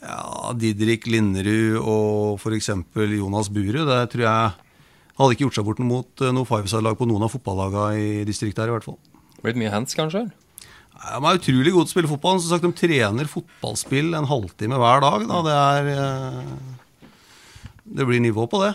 ja, Didrik Linderud og f.eks. Jonas Burud. Det tror jeg hadde ikke gjort seg bort mot eh, noe fiveside-lag på noen av fotballagene i distriktet her, i hvert fall. Blitt mye hands, kanskje? De er utrolig gode til å spille fotball. Som sagt, De trener fotballspill en halvtime hver dag. Da. Det er eh, Det blir nivå på det.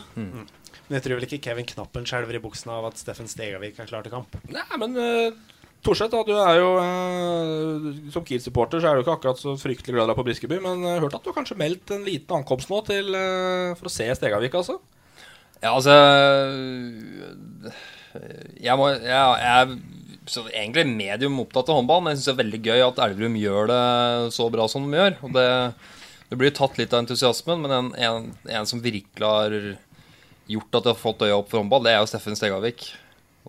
Men jeg tror vel ikke Kevin Knappen skjelver i buksene av at Steffen Stegavik er klar til kamp. Nei, men uh, Torset, da, du er jo uh, Som Kiel-supporter så er du ikke akkurat så fryktelig glad i deg på Briskeby, men jeg har hørt at du har kanskje meldt en liten ankomst nå til, uh, for å se Stegavik, altså? Ja, altså Jeg må Jeg, jeg er så egentlig medium opptatt av håndball, men jeg syns det er veldig gøy at Elverum gjør det så bra som de gjør. Og det, det blir tatt litt av entusiasmen, men en, en, en som virkelig har gjort at de har fått øya opp for håndball, det er jo Steffen Stegavik.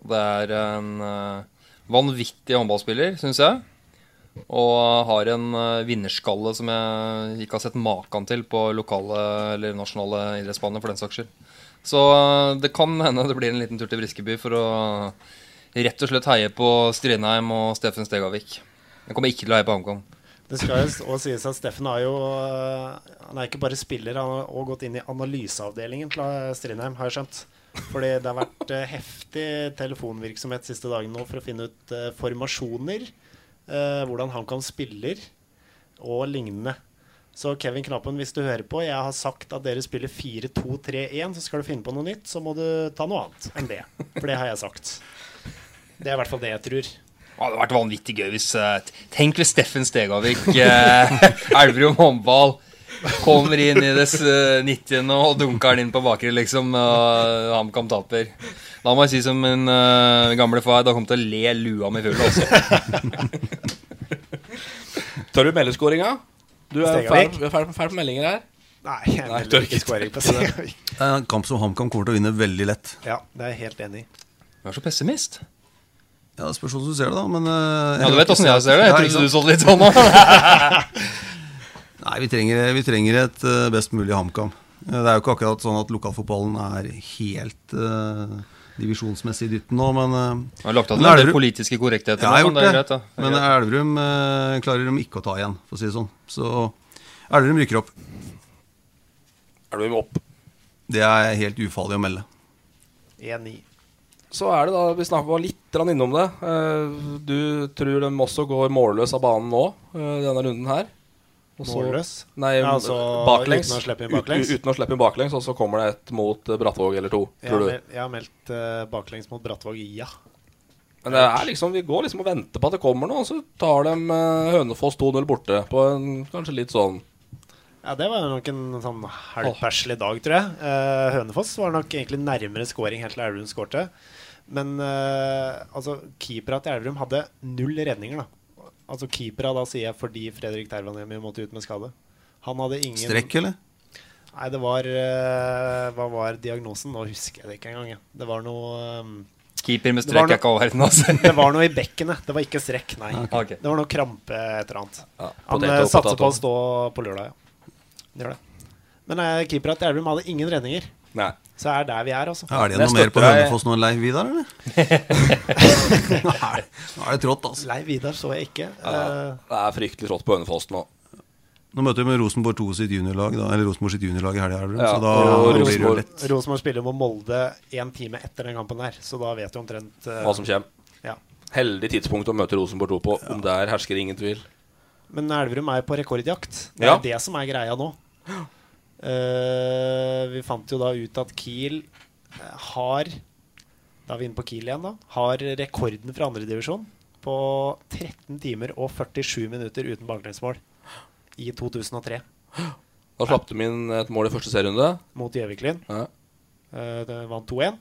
Det er en eh, vanvittig håndballspiller, syns jeg. Og har en eh, vinnerskalle som jeg ikke har sett maken til på lokale eller nasjonale idrettsbaner, for den saks skyld. Så eh, det kan hende det blir en liten tur til Briskeby for å rett og slett heie på Strindheim og Steffen Stegavik. Jeg kommer ikke til å heie på HamKam. Det skal jo også sies at Steffen har jo øh, Han er ikke bare spiller, han har også gått inn i analyseavdelingen til øh, Strindheim, har jeg skjønt. Fordi det har vært øh, heftig telefonvirksomhet siste dagen nå for å finne ut uh, formasjoner. Uh, hvordan HamKam spiller, og lignende. Så Kevin Knappen, hvis du hører på, jeg har sagt at dere spiller 4-2-3-1. Så skal du finne på noe nytt, så må du ta noe annet enn det. For det har jeg sagt. Det er i hvert fall det jeg tror. Det hadde vært vanvittig gøy hvis eh, Tenk hvis Steffen Stegavik, eh, Elverum håndball, kommer inn i det eh, 90. og dunker den inn på bakre, liksom, og HamKam taper. Da må jeg si som min uh, gamle far, da kommer til å le lua mi full, også. Tar du meldeskåringa? Du er ferdig på meldinger her. Nei, jeg Nei, melder tør ikke skåring på Stegavik. Det er en kamp som HamKam kommer til å vinne veldig lett. Ja, det er jeg helt enig i. Du er så pessimist. Ja, Det spørs hvordan du ser det, da. Men, uh, Ja, du vet åssen jeg ser det. Jeg trodde ikke du så det litt sånn òg. Nei, vi trenger, vi trenger et eh, best mulig HamKam. Eh, Det er jo ikke akkurat sånn at lokalfotballen er helt uh, divisjonsmessig i dytten nå, men uh, har lagt av til en politiske korrektheter. Ja, jeg har gjort det er det. greit, Men. Elverum uh, klarer de ikke å ta igjen, for å si det sånn. Så Elverum rykker opp. Elverum opp. Det er helt ufarlig å melde. 1-9. Så er det da, Vi snakket var litt innom det. Eh, Du tror de også går målløs av banen nå, eh, denne runden her? Også, Målløs? Nei, Ja, altså, baklengs. uten å slippe inn Ut- baklengs? Uten å slippe inn baklengs, og så kommer det et mot eh, Brattvåg eller to, Jeg har, du? jeg har meldt uh, baklengs mot Brattvåg, ja. Men det er liksom, vi går liksom og venter på at det kommer noe, og så tar de uh, Hønefoss 2-0 borte på en kanskje litt sånn Ja, Det var nok en sånn halvperselig dag, tror jeg. Eh, Hønefoss var nok egentlig nærmere scoring helt til Elverum skårte. Men uh, altså, keepera til Elverum hadde null redninger, da. Altså keepera, da sier jeg fordi Fredrik Tervanemi måtte ut med skade. Han hadde ingen Strekk, eller? Nei, det var uh, Hva var diagnosen? Nå husker jeg det ikke engang. jeg. Det var noe um, Keeper med strekk er ikke all verden, altså. det var noe i bekkenet. Det var ikke strekk, nei. Okay. Det var noe krampe et eller annet. Ja, Han potato, eh, satser potato. på å stå på lørdag, ja. Gjør det. Men uh, keepera til Elverum hadde ingen redninger. Nei. Så er det der vi er, altså. Er det noe mer på Hønefoss nå enn Leiv Vidar, eller? Nå er det- nå er det trått, altså. Leiv Vidar så jeg ikke. ja, Eh, Det er fryktelig trått på Hønefoss nå. Nå møter vi med Rosenborg 2 sitt juniorlag, da, eller Rosenborg sitt juniorlag i helga, Ja, så da og blir det jo Rosenborg- lett. Rosenborg spiller mot Molde én time etter den kampen der, så da vet du omtrent uh, Hva som kommer. Ja. Heldig tidspunkt å møte Rosenborg 2 på. Om der hersker ingen tvil. Men Elverum er på rekordjakt. Det Ja. er det som er greia nå. Eh, vi fant jo da ut at Kiel eh, har Da er vi inne på Kiel igjen, da. Har rekorden fra andredivisjon på 13 timer og 47 minutter uten baklengsmål i 2003. Da slapp de inn et mål i første serierunde. Mot Gjøviklin. Ja. Uh, det vant 2-1.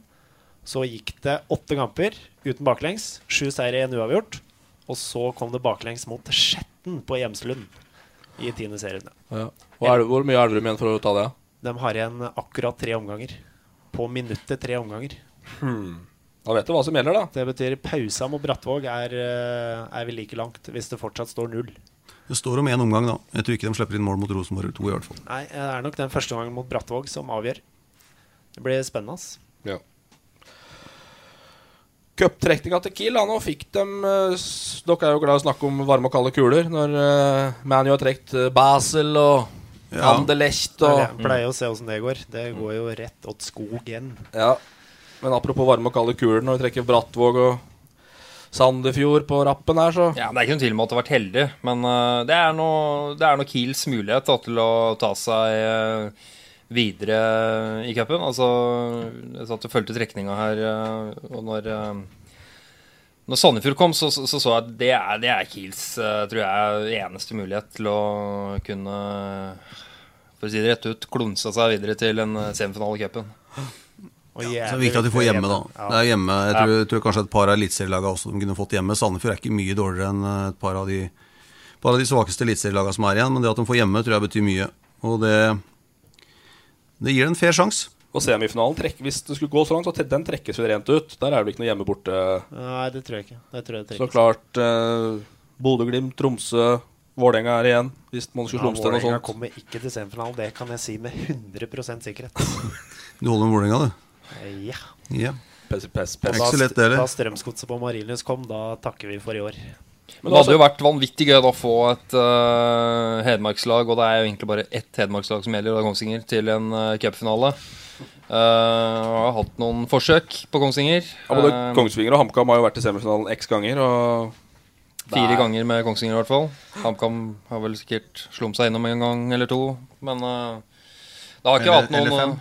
Så gikk det åtte kamper uten baklengs. Sju seire, én uavgjort. Og så kom det baklengs mot Skjetten på Hjemslund i tiende serien. Ja. Og er det, hvor mye er Elverum igjen for å ta det? De har igjen akkurat tre omganger. På minuttet tre omganger. Hmm. Da vet du hva som gjelder, da. Det betyr pausa mot Brattvåg er, eh, er vi like langt, hvis det fortsatt står null. Det står om én omgang, da. Jeg tror ikke de slipper inn mål mot Rosenborg 2, i hvert fall. Nei, det er nok den første gangen mot Brattvåg som avgjør. Det blir spennende, ass. Ja. Cuptrekninga til Kiel. Nå fikk de eh, Dere er jo glad i å snakke om varme og kalde kuler. Når uh, ManU har trukket uh, Basel og Ja. Anderlecht og Jeg pleier å se åssen det går. Det går jo rett åt skogen. Ja. Men apropos varme og kalde kuler, når vi trekker Brattvåg og Sandefjord på rappen her, så Ja, Det er ikke noen tvil om at det har vært heldig, men uh, det er nå Kiels mulighet da, til å ta seg eh, videre i cupen. Altså, jeg satt og fulgte trekninga her, eh, og når eh, når Sandefjord kom, så så, så, jeg at det er, det er Kiels eh, tror jeg, eneste mulighet til å kunne for å si det rett ut klunsa seg videre til en semifinale i cupen. Ja, Så det er viktig at de får hjemme, da. Det er hjemme. Jeg tror, tror kanskje et par av eliteserielagene også de kunne fått hjemme. Sandefjord er ikke mye dårligere enn et par av de, par av de svakeste eliteserielagene som er igjen, men det at de får hjemme, tror jeg betyr mye. Og det, det gir en fair sjanse. Og semifinalen trekk, Hvis det skulle gå så langt, så den trekkes vel rent ut. Der er det vel ikke noe hjemme borte. Nei, det tror jeg ikke. Det tror jeg Så klart eh, Bodø-Glimt, Tromsø, Vålerenga er igjen. Hvis man skulle Ja, slumse til noe Vålerenga sånt. kommer ikke til semifinalen. Det kan jeg si med 100 sikkerhet. Du holder med Vålerenga, du. Ja. Ja. Pess, pes. lett, det Da heller. Strømsgodset på Marienlyst kom, da takker vi for i år. Men det hadde jo vært vanvittig gøy da å få et uh, hedmarkslag, og det er jo egentlig bare ett hedmarkslag som gjelder, er Kongsvinger, til en uh, cupfinale. Uh, har hatt noen forsøk på Kongsvinger. Ja, både Kongsvinger og HamKam har jo vært i semifinalen x ganger. Og Fire ganger med Kongsvinger i hvert fall. HamKam har vel sikkert slumt seg innom en gang eller to. Men uh, det har ikke Eller- hatt noen eller fem.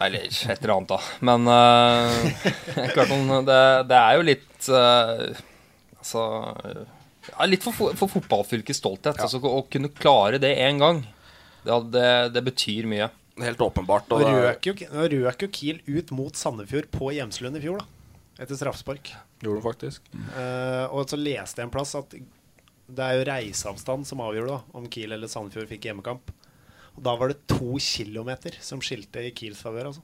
Eller et eller annet, da. Men uh, klart noen, det, det er jo litt uh, Altså ja, Litt for, fo- for fotballfylkets stolthet. Altså, å kunne klare det én gang, det, det, det betyr mye. Helt åpenbart. Nå Og røk jo, røk jo Kiel ut mot Sandefjord på Hjemslund i fjor, da. Etter straffespark. Gjorde de faktisk. Uh, og så leste jeg en plass at det er jo reiseavstand som avgjør da, om Kiel eller Sandefjord fikk hjemmekamp. Og da var det to kilometer som skilte i Kiels favør, altså.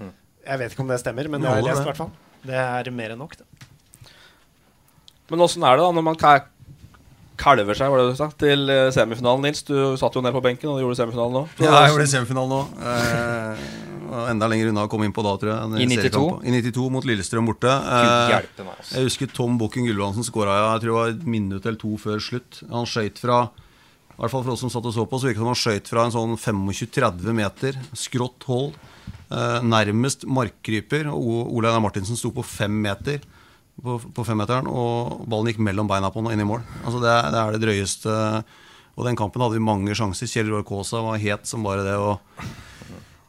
Mm. Jeg vet ikke om det stemmer, men det har jeg lest, i hvert fall. Det er mer enn nok, det. Men åssen er det da når man kalver seg var det du sa, til eh, semifinalen, Nils? Du satt jo ned på benken, og gjorde semifinalen nå. Ja, jeg gjorde semifinalen nå. Eh, enda lenger unna å komme inn på da, tror jeg. I 92? I 92 mot Lillestrøm borte. Eh. Jeg husker Tom Bukken Gullvansen skåra jeg tror det var et minutt eller to før slutt. Han skøyt fra i hvert fall for oss som satt og så på, så virket det som han skøyt fra en sånn 25-30 meter. Skrått hold. Eh, nærmest markkryper. Og Ole Einar Martinsen sto på fem meter på, på femmeteren, og ballen gikk mellom beina på han og inn i mål. Altså det, det er det drøyeste. Og den kampen hadde vi mange sjanser. Kjell Roar Kaasa var het som bare det. Og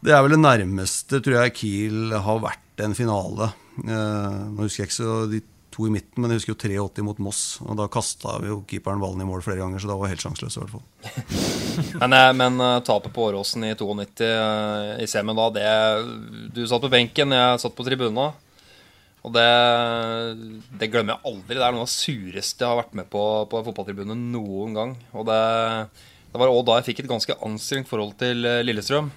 det er vel det nærmeste, tror jeg, Kiel har vært en finale. Eh, nå husker jeg ikke så de to i midten, men jeg husker jo 83 mot Moss. Og da kasta jo keeperen ballen i mål flere ganger, så da var jeg helt sjanseløs i hvert fall. Men, eh, men eh, tapet på Åråsen i 92 eh, i semien da, det Du satt på benken, jeg satt på tribuna. Og det, det glemmer jeg aldri. Det er noe av det sureste jeg har vært med på på fotballtribunen noen gang. Og det, det var òg da jeg fikk et ganske anstrengt forhold til eh, Lillestrøm.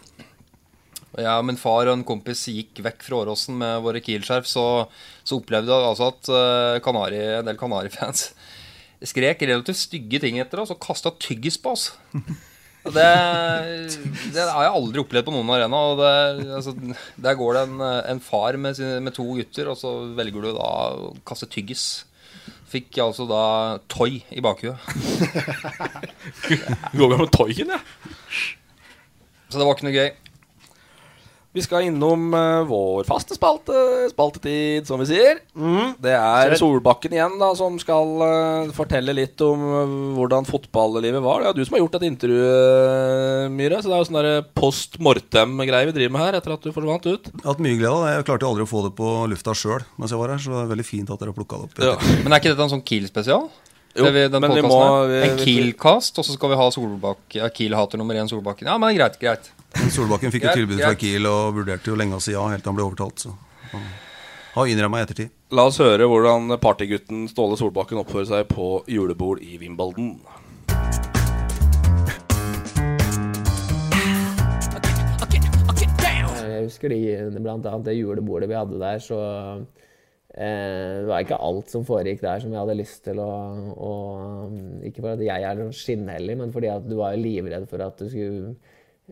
Og jeg og min far og en kompis gikk vekk fra Åråsen med våre Kiel-skjerf, så, så opplevde jeg altså at eh, Kanari, en del Kanari-fans skrek relativt stygge ting etter oss og kasta tyggis på oss. Det, det har jeg aldri opplevd på noen arena. Og det, altså, der går det en, en far med, sine, med to gutter, og så velger du da å kaste tyggis. Fikk jeg altså da Toy i bakhuet. Går med Toyen, ja. Så det var ikke noe gøy. Vi skal innom uh, vår faste spalte, spaltetid, som vi sier. Det er Solbakken igjen da som skal uh, fortelle litt om uh, hvordan fotballivet var. Det er du som har gjort et intervju, uh, Myhre. Så det er jo sånn der post mortem-greie vi driver med her etter at du forsvant ut. Jeg har hatt mye glede av det. Jeg klarte jo aldri å få det på lufta sjøl mens jeg var her, så det er veldig fint at dere har plukka det opp. Ja. Men er ikke dette en sånn Kiel-spesial? Jo, Det vi- den men vi må- vi- En Kiel-cast, og så skal vi ha Solbakken. ja, Kiel-hater nummer én Solbakken. Ja, men greit, greit. Solbakken fikk jo tilbud fra. Kiel og vurderte jo lenge å si ja, helt til han ble overtalt. Så han har innrømma i ettertid. La oss høre hvordan partygutten Ståle Solbakken oppfører seg på julebord i Wimbledon. Jeg husker de, blant annet det julebordet vi hadde der, så det var ikke alt som foregikk der som jeg hadde lyst til å, å Ikke for at jeg er noen skinnhellig, men fordi at du var livredd for at du skulle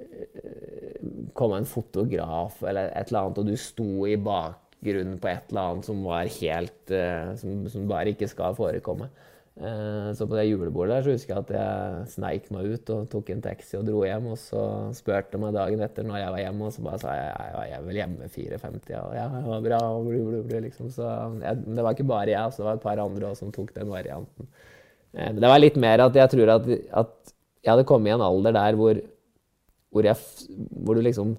eh, komme en fotograf eller et eller annet, og du sto i bakgrunnen på et eller annet som var helt eh, som, som bare ikke skal forekomme. Eh, Så på det julebordet der så husker jeg at jeg sneik meg ut og tok en taxi og dro hjem. Og så spurte meg dagen etter når jeg var hjemme, og så bare sa jeg jeg var- vel hjemme 4.50. Ja, ja, var bra, og blu, blu, blu, liksom. Så jeg, det var ikke bare jeg, så det var et par andre også som tok den varianten. Eh, det var litt mer at jeg tror at, at jeg hadde kommet i en alder der hvor, hvor, jeg, hvor du liksom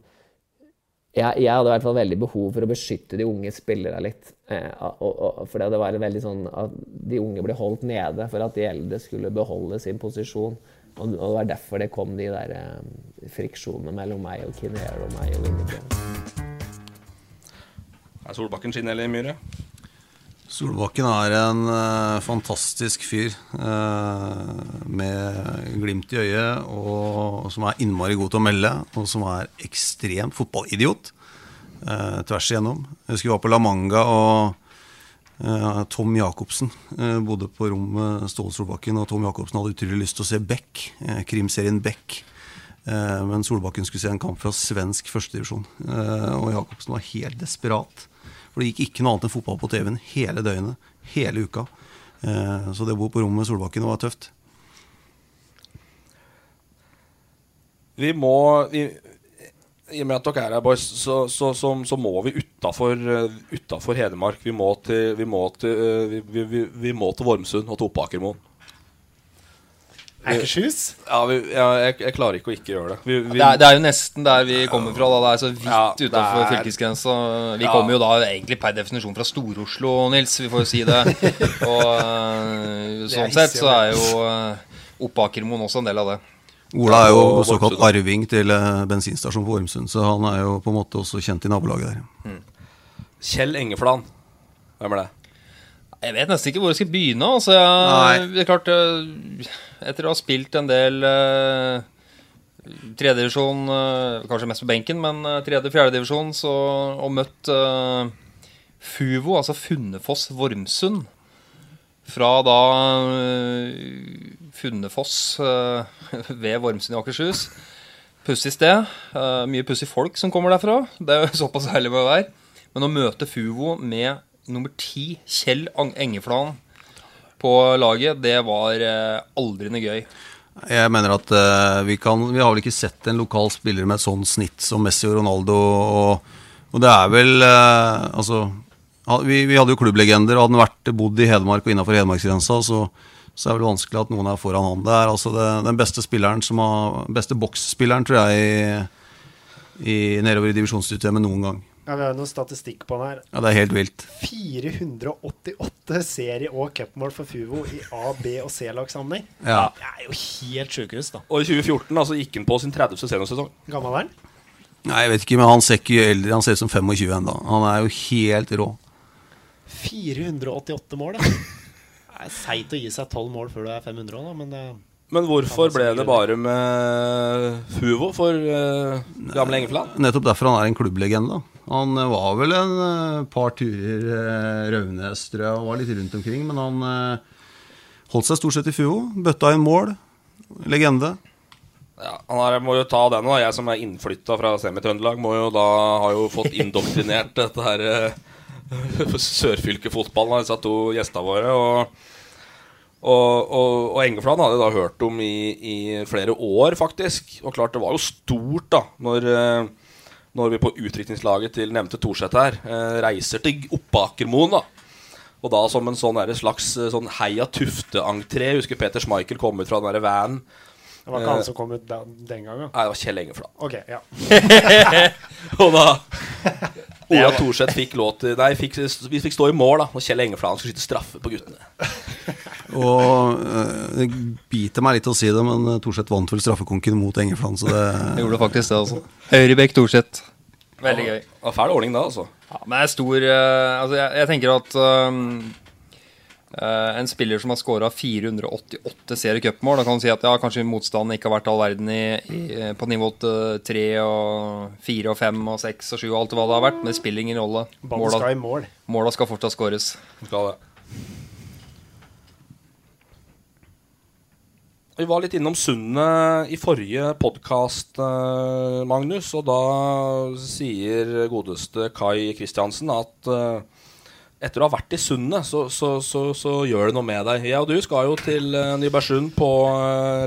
jeg, jeg hadde i hvert fall veldig behov for å beskytte de unge spillere litt. Eh, og, og, for det var veldig sånn at de unge ble holdt nede for at de eldre skulle beholde sin posisjon. Og, og det var derfor det kom de der eh, friksjonene mellom meg og Kinnear og meg og Winnerbjørn. Er Solbakken skinnhellig, Myhre? Solbakken er en uh, fantastisk fyr uh, med glimt i øyet, og som er innmari god til å melde, og som er ekstremt fotballidiot eh, tvers igjennom. Jeg husker vi var på La Manga, og eh, Tom Jacobsen eh, bodde på rommet Ståle Solbakken, og Tom Jacobsen hadde utrolig lyst til å se Beck, eh, krimserien Beck. Eh, men Solbakken skulle se en kamp fra svensk førstedivisjon, eh, og Jacobsen var helt desperat. For det gikk ikke noe annet enn fotball på TV-en hele døgnet, hele uka. Eh, Så det å bo på rommet med Solbakken var tøft. Vi må I og med at dere er her, boys, så, så, så, så må vi utafor Hedmark. Vi må til, vi må til, eh, vi, vi, vi, vi må til Vormsund og til Oppakermoen. Akershus? Ja, vi, ja jeg, jeg klarer ikke å ikke gjøre det. Vi, vi, Det er, det er jo nesten der vi kommer fra. Da. Det er så vidt Ja, utafor er- fylkesgrensa. Vi Ja. kommer jo da egentlig per definisjon fra Stor-Oslo, Nils. Vi får jo si det. Og eh, Det sånn sett så er jo uh, Oppakermoen også en del av det. Ola er jo såkalt arving til eh, bensinstasjonen på Ormsund, så han er jo på en måte også kjent i nabolaget der. Kjell Engeflan. Hvem er det? Jeg vet nesten ikke hvor jeg skal begynne. Altså, jeg, det er klart eh, Etter å ha spilt en del uh, tredjedivisjon, uh, kanskje mest på benken, men uh, tredje-fjerdedivisjon, og møtt uh, Fuvo, altså Funnefoss Vormsund. Fra da uh, Funnefoss eh, ved Vormsund i Akershus. pussig sted. Uh, mye pussige folk som kommer derfra. Det er jo såpass herlig med å være. Men å møte Fuvo med nummer ti, Kjell Engeflan, på laget, det var aldrende gøy. Jeg mener at vi kan Vi har vel ikke sett en lokal spiller med et sånt snitt som Messi og Ronaldo. Og, og det er vel Altså vi, vi, hadde jo klubblegender, og hadde han vært bodd i Hedmark og innafor hedmarksgrensa, så, så er det vel vanskelig at noen er foran han. Det er altså det, den beste spilleren som har Beste boksspilleren, tror jeg, i, i nedover i divisjonssystemet noen gang. Ja, Vi har jo noen statistikk på den her. Ja, Det er helt vilt. 488 serie- og cupmål for Fuvo i A-, B- og C-lagssammenheng. Ja. Det er jo helt sjukehus, da. Og i 2014 altså, gikk han på sin 30. seniorsesong. Gammel er han? Nei, jeg vet ikke, men han ser ikke eldre Han ser ut som 25 ennå. Han er jo helt rå. 488 mål, da. Det er seigt å gi seg 12 mål før du er 500 òg, da, men det men hvorfor ble det bare med Fuvo for uh, gamle Engefland? Nettopp derfor han er en klubblegende. Han var vel en uh, par turer uh, Raunes, tror jeg, og var litt rundt omkring. Men han uh, holdt seg stort sett i Fuvo. Bøtta inn mål. Legende. Ja, han er, må jo ta den da. Jeg som er innflytta fra Semi-Trøndelag, må jo da ha jo fått indoktrinert dette her uh, sørfylkefotballen av disse to gjestene våre. og og, og, og Engefland hadde jeg da hørt om i, i, flere år, faktisk. Og klart det var jo stort da når, eh, når vi på utdrikningslaget til nevnte Thorseth her eh, reiser til Oppakermoen. da Og da som en sånn der, slags eh, sånn Heia Tufte-entré. Husker Peter Schmeichel kom ut fra den der vanen. Det var ikke han som kom ut den gangen? Nei, det var Kjell Engefland. Ok, ja Og da Ola Thorseth fikk lov til Nei, fikk, vi fikk stå i mål da når Kjell Engefland skulle skyte straffe på guttene. Og Det biter meg litt å si det, men Thorseth vant vel straffekonken mot Engefland. Så det Jeg gjorde faktisk det, altså. Høyrebekk Thorseth. Veldig gøy. Ja, fæl ordning da, altså. Ja, men det er stor uh, Altså, jeg, jeg, tenker at um, en spiller som har skåra 488 seriecupmål Da kan du si at ja, kanskje motstanden ikke har vært all verden i, i, på nivå 3 og 4 og 5 og 6 og 7 og alt hva det har vært, men det spiller ingen rolle. Måla skal mål. Måla skal fortsatt skåres. Skal det. Vi var litt innom Sundet i forrige podkast, eh, Magnus. Og da sier godeste Kai Kristiansen at eh, etter å ha vært i Sundet, så, så, så, så, gjør det noe med deg. Jeg og du skal jo til eh, Nybergsund på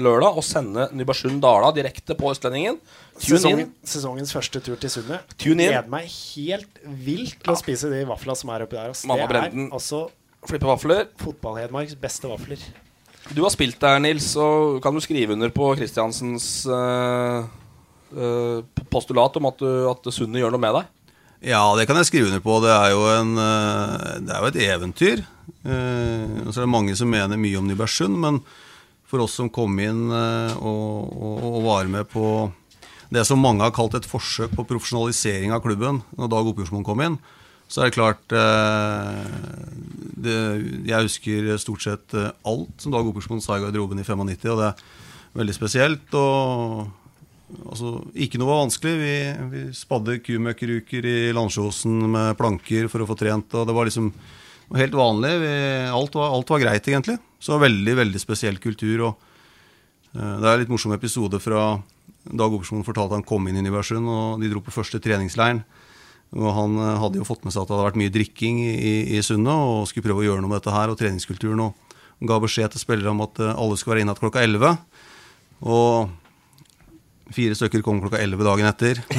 lørdag og sende Nybergsund-Dala direkte på Østlendingen. Sesongen, sesongens første tur til Sundet. Gleder meg helt vilt til å spise de vafla som er oppi der. Altså. Mamma Brenden altså flipper vafler. Fotball-Hedmarks beste vafler. Du har spilt der, Nils, og kan du skrive under på Kristiansens uh, uh, postulat om at, du, at Sundet gjør noe med deg? Ja, det kan jeg skrive under på. Det er jo, en, uh, det er jo et eventyr. Uh, så er mange som mener mye om Nybergsund, men for oss som kom inn og, og, og, var med på det som mange har kalt et forsøk på profesjonalisering av klubben, når Dag Oppjordsmoen kom inn, så er det klart det, Jeg husker stort sett alt som Dag Oppjordsmoen sa i garderoben i 95, og det er veldig spesielt. og altså, Ikke noe var vanskelig. Vi, vi spadde kumøkkeruker i landsjosen med planker for å få trent, og det var liksom helt vanlig. Vi, alt, var, alt, var, greit, egentlig. Så veldig, veldig spesiell kultur. og uh, Det er en litt morsom episode fra Dag Opersmoen fortalte han kom inn i Nybergsund, og de dro på første treningsleiren. Og Han eh, hadde jo fått med seg at det hadde vært mye drikking i, i Sundet, og skulle prøve å gjøre noe med dette her og treningskulturen. og ga beskjed til spillere om at eh, alle skulle være inne klokka 11. Og fire stykker kom klokka 11 dagen etter.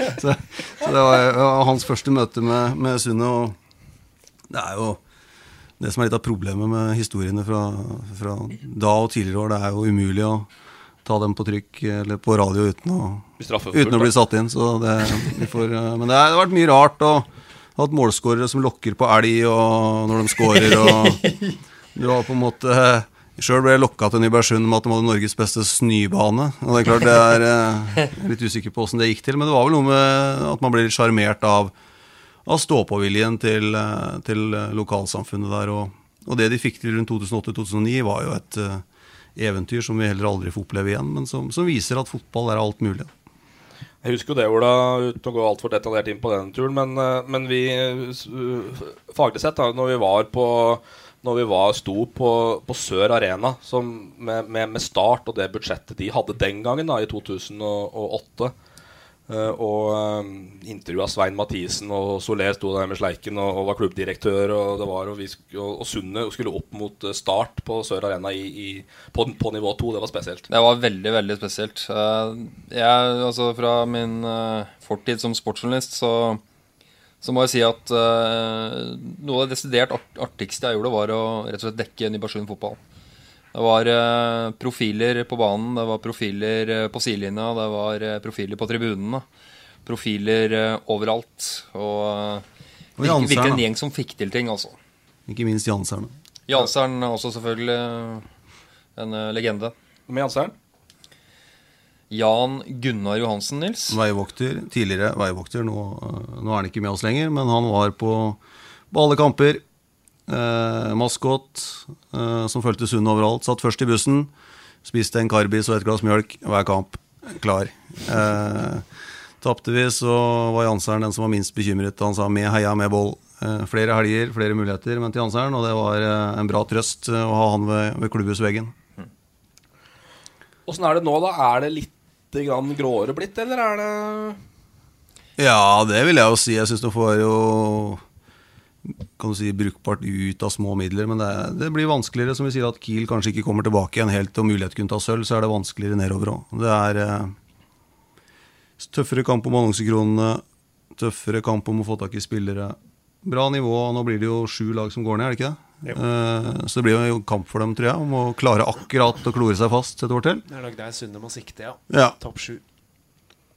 så, så, det var, var hans første møte med, med Sundet. Og det er jo det som er litt av problemet med historiene fra, fra da og tidligere år. Det er jo umulig å ta dem på trykk eller på radio uten å, uten å bli satt inn. Det, får, eh, men det har vært mye rart. Og hatt målskårere som lokker på elg når de skårer. Og du har på en måte Sjøl ble jeg lokka til Nybergsund med at de hadde Norges beste snøbane. Og det er klart det er Jeg er litt usikker på åssen det gikk til, men det var vel noe med at man ble litt sjarmert av, av stå-på-viljen til, til, lokalsamfunnet der. Og, og, det de fikk til rundt 2008-2009, var jo et eventyr som vi heller aldri får oppleve igjen, men som, som viser at fotball er alt mulig. Jeg husker jo det, Ola, uten å gå altfor detaljert inn på den turen. Men, eh, men vi, eh, faglig sett, da når vi var på, når vi var, sto på, på Sør Arena med, med, med Start og det budsjettet de hadde den gangen, da, i 2008. Uh, og um, intervjua Svein Mathisen, og Soler sto der med sleiken og, og var klubbdirektør. Og, var, og, og, Sunne skulle opp mot uh, Start på Sør Arena i, i, på, på, nivå to. Det var spesielt. Det var veldig, veldig spesielt. Uh, jeg, altså Fra min fortid som sportsjournalist så, så må jeg si at noe av det desidert artigste jeg gjorde, var å rett og slett dekke Nybergsund fotball. Det var uh, profiler på banen, det var profiler uh, på sidelinja, det var uh, profiler på tribunene. Profiler overalt. Og uh, virke, virkelig en gjeng som fikk til ting, altså. Ikke minst Janseren. Janseren er også selvfølgelig en legende. Med Janseren? Jan Gunnar Johansen, Nils. Veivokter. Tidligere veivokter. Nå, nå er han ikke med oss lenger, men han var på, på alle kamper. Eh, maskot eh, som fulgte Sund overalt. Satt først i bussen. Spiste en karbis og et glass mjølk hver kamp. Klar. Eh, Tapte vi, så var Janseren den som var minst bekymret. Han sa 'med heia, med boll'. Eh, flere helger, flere muligheter, men til Janseren. Og det var eh, en bra trøst eh, å ha han ved, ved klubbhusveggen. Åssen er det nå, da? Er det litt grann gråere blitt, eller er det Ja, det vil jeg jo si. Jeg syns det får jo kan du si, brukbart ut av små midler. Men det, det, blir vanskeligere, som vi sier, at Kiel kanskje ikke kommer tilbake igjen helt og mulighet kunne ta sølv. Så er det vanskeligere nedover òg. Det er eh, tøffere kamp om annonsekronene, tøffere kamp om å få tak i spillere. Bra nivå. Nå blir det jo sju lag som går ned, er det ikke det? Eh, så det blir jo kamp for dem, tror jeg, om å klare akkurat å klore seg fast et år til. Det er nok der Sunde må sikte, ja. ja. Topp sju,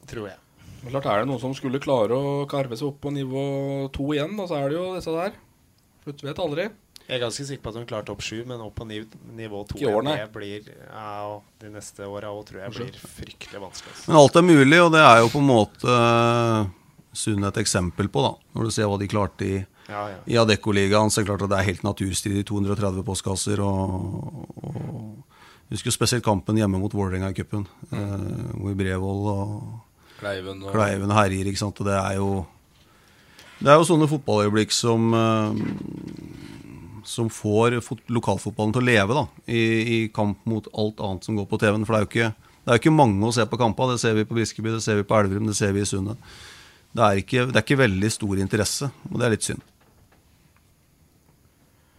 tror jeg. Men klart Er det noen som skulle klare å karve seg opp på nivå to igjen, og så er det jo disse der. Du vet aldri. Jeg er ganske sikker på at hun klarer topp sju, men opp på niv nivå to blir, ja, de neste åra tror jeg blir fryktelig vanskelig. Men alt er mulig, og det er jo på en måte uh, Sunn et eksempel på, da. Når du ser hva de klarte i, ja, ja. i Adeccoligaen. så er det klart at det er helt naturstridig. 230 postkasser og, og Jeg husker spesielt kampen hjemme mot Vålerenga i cupen, uh, hvor Brevold og Kleiven og Kleiven herjer, ikke sant. Og det er jo Det er jo sånne fotballøyeblikk som uh, Som får lokalfotballen til å leve, da. I, I, kamp mot alt annet som går på TV-en. For det er jo ikke, det er jo ikke mange å se på kamper Det ser vi på Briskeby, det ser vi på Elverum, det ser vi i Sundet. Det er, ikke, det er ikke veldig stor interesse, og det er litt synd.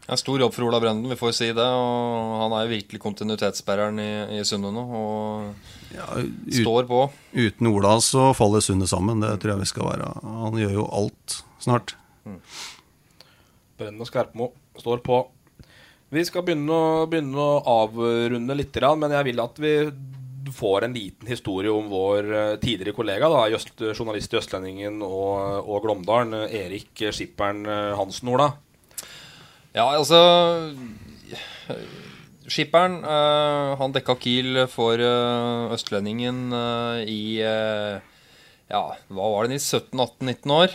Det er stor jobb for Ola Brenden, vi får si det. og Han er jo virkelig kontinuitetsbæreren i, i Sundet nå. Og ja, ut, står på. Uten Ola så faller Sundet sammen. Det tror jeg vi skal være. Han gjør jo alt snart. Mm. Brenden og Skarpmo står på. Vi skal begynne å, begynne å avrunde litt, men jeg vil at vi får en liten historie om vår eh, tidligere kollega, da, journalist i Østlendingen og, og Glåmdalen, Erik Skipperen Hansen Ola. Ja, altså Skipperen uh, han dekka Kiel for uh, Østlendingen uh, i Ja, hva var det, i 17-18-19 år.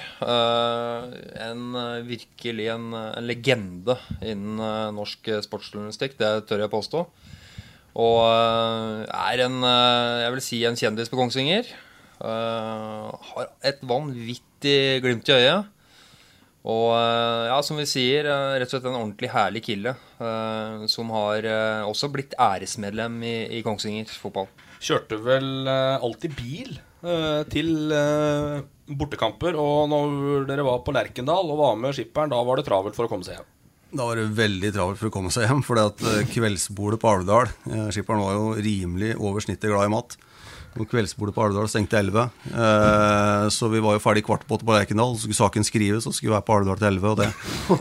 en virkelig en, en, legende innen norsk sportsjournalistikk, det tør jeg påstå. Og er en, jeg vil si, en kjendis på Kongsvinger. har et vanvittig glimt i øyet. Og eh, ja, som vi sier, eh, rett og slett en ordentlig herlig kille. Som har også blitt æresmedlem i, i Kongsvinger fotball. Kjørte vel alltid bil til bortekamper. Og når dere var på Lerkendal og var med skipperen, da var det travelt for å komme seg hjem. Da var det veldig travelt for å komme seg hjem. For kveldsbordet på Alvdal Skipperen var jo rimelig over snittet glad i mat. Og kveldsbordet på Alvdal stengte 11. Eh, så vi var jo ferdig kvart på åtte på Lerkendal. Så skulle saken skrives, og skulle være på Alvdal til 11. Og det,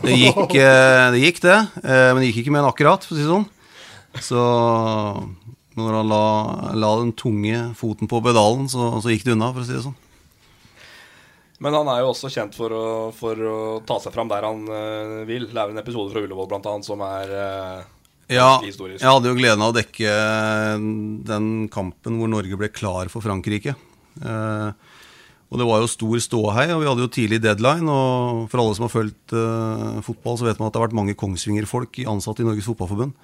det, gikk, eh, det, gikk, det. Eh, men det gikk ikke med en akkurat, for å si det sånn. Så når han la, la, den tunge foten på pedalen, så, så, gikk det unna, for å si det sånn. Men han er jo også kjent for å, for å ta seg fram der han uh, vil. Det er jo en episode fra Ullevål blant annet som er uh, ja, jeg hadde jo gleden av å dekke eh, den kampen hvor Norge ble klar for Frankrike. Uh, og det var jo stor ståhei, og vi hadde jo tidlig deadline. Og for alle som har fulgt uh, fotball, så vet man at det har vært mange Kongsvinger-folk ansatt i Norges Fotballforbund.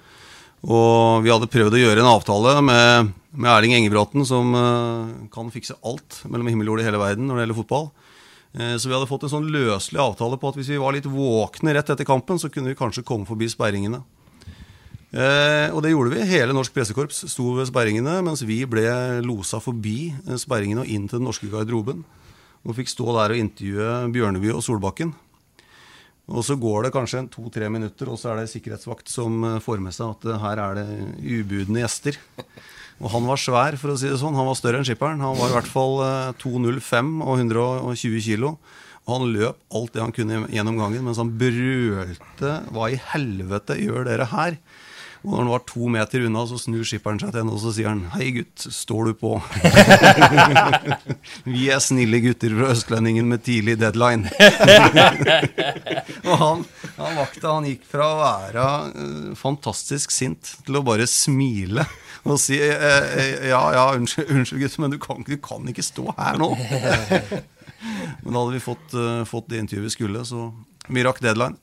Og vi hadde prøvd å gjøre en avtale med, med Erling Engebråten, som uh, kan fikse alt mellom himmel og jord i hele verden når det gjelder fotball. Eh, Så vi hadde fått en sånn løselig avtale på at hvis vi var litt våkne rett etter kampen, så kunne vi kanskje komme forbi sperringene. Eh, og det gjorde vi. Hele norsk pressekorps sto ved sperringene, mens vi ble losa forbi eh, sperringene og inn til den norske garderoben. Og fikk stå der og intervjue Bjørneby og Solbakken. Og så går det kanskje to-tre minutter, og så er det sikkerhetsvakt som får med seg at her er det ubudne gjester. Og han var svær, for å si det sånn. Han var større enn skipperen. Han var i hvert fall eh, 2,05 og 120 kilo. Og han løp alt det han kunne gjennom gangen mens han brølte 'Hva i helvete gjør dere her?' Og når han var to meter unna, så snur skipperen seg til henne og så sier han 'Hei, gutt, står du på?' Vi er snille gutter fra Østlendingen med tidlig deadline. og han, han vakta han gikk fra å være eh, fantastisk sint til å bare smile og si eh, eh, 'Ja, ja, unnskyld, unnskyld gutt, men du kan, du kan ikke stå her nå'. men da hadde vi fått, uh, fått det intervjuet vi skulle, så vi rakk deadline.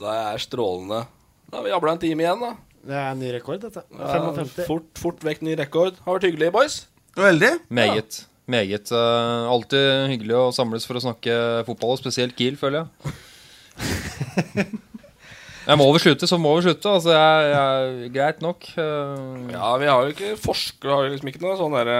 Det er strålende. Da har vi jabla en time igjen, da. Det er en ny rekord, dette. Ja, fort, fort vekk ny rekord. Har vært hyggelig, boys. Veldig. Meget. Meget. Uh, alltid hyggelig å samles for å snakke fotball, og spesielt Kiel, føler jeg. jeg må vel slutte, så må vi slutte. Altså, jeg, jeg, greit nok. eh, Ja, vi har jo ikke forskere, har jo liksom ikke noe sånn derre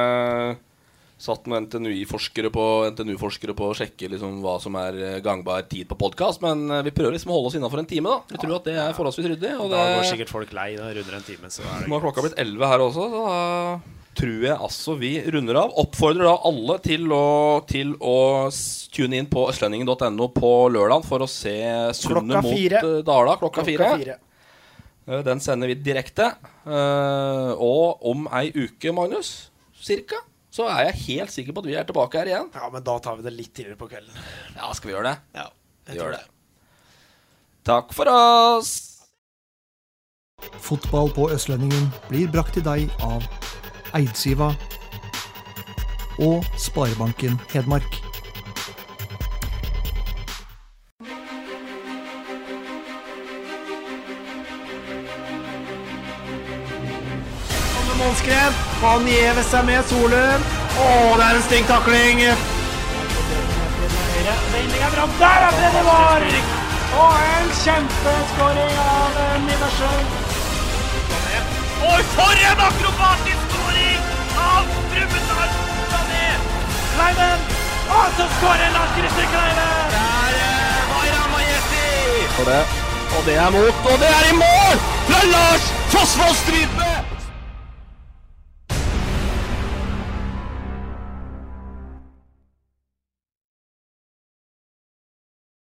Satt med NTNU-forskere på, NTNU på å sjekke liksom hva som er eh, gangbar tid på podkast, men eh, vi prøver liksom å holde oss innafor en time, da. Vi tror at det er forholdsvis ryddig. Og Da går det, sikkert folk lei det runder en time. Så er det nå har klokka blitt 11 her også, så da tror jeg altså vi runder av. Oppfordrer da alle til å, til å tune inn på østlendingen.no på lørdag for å se Sundet mot fire. eh, Dala klokka, Klokka fire. fire. Den sender vi direkte. Eh, og om ei uke, Magnus, cirka, så er jeg helt sikker på at vi er tilbake her igjen. Ja, men da tar vi det litt tidligere på kvelden. Ja, skal vi gjøre det? Ja, vi gjør det. Takk for oss. Fotball på Østlendingen blir brakt til deg av Eidsiva og Sparebanken Hedmark. Målskred. Han gjever seg med Solum. Å, det er en stygg takling. Er. Der er det det var! Og en kjempeskåring av eh, Oi, for en akrobatisk Kleiven! Og så skårer Lars Christer Kleiven! Der eh, var Ramajeti! Det. Og det er mot, og det er i mål! Fra Lars Fossvoll Strype!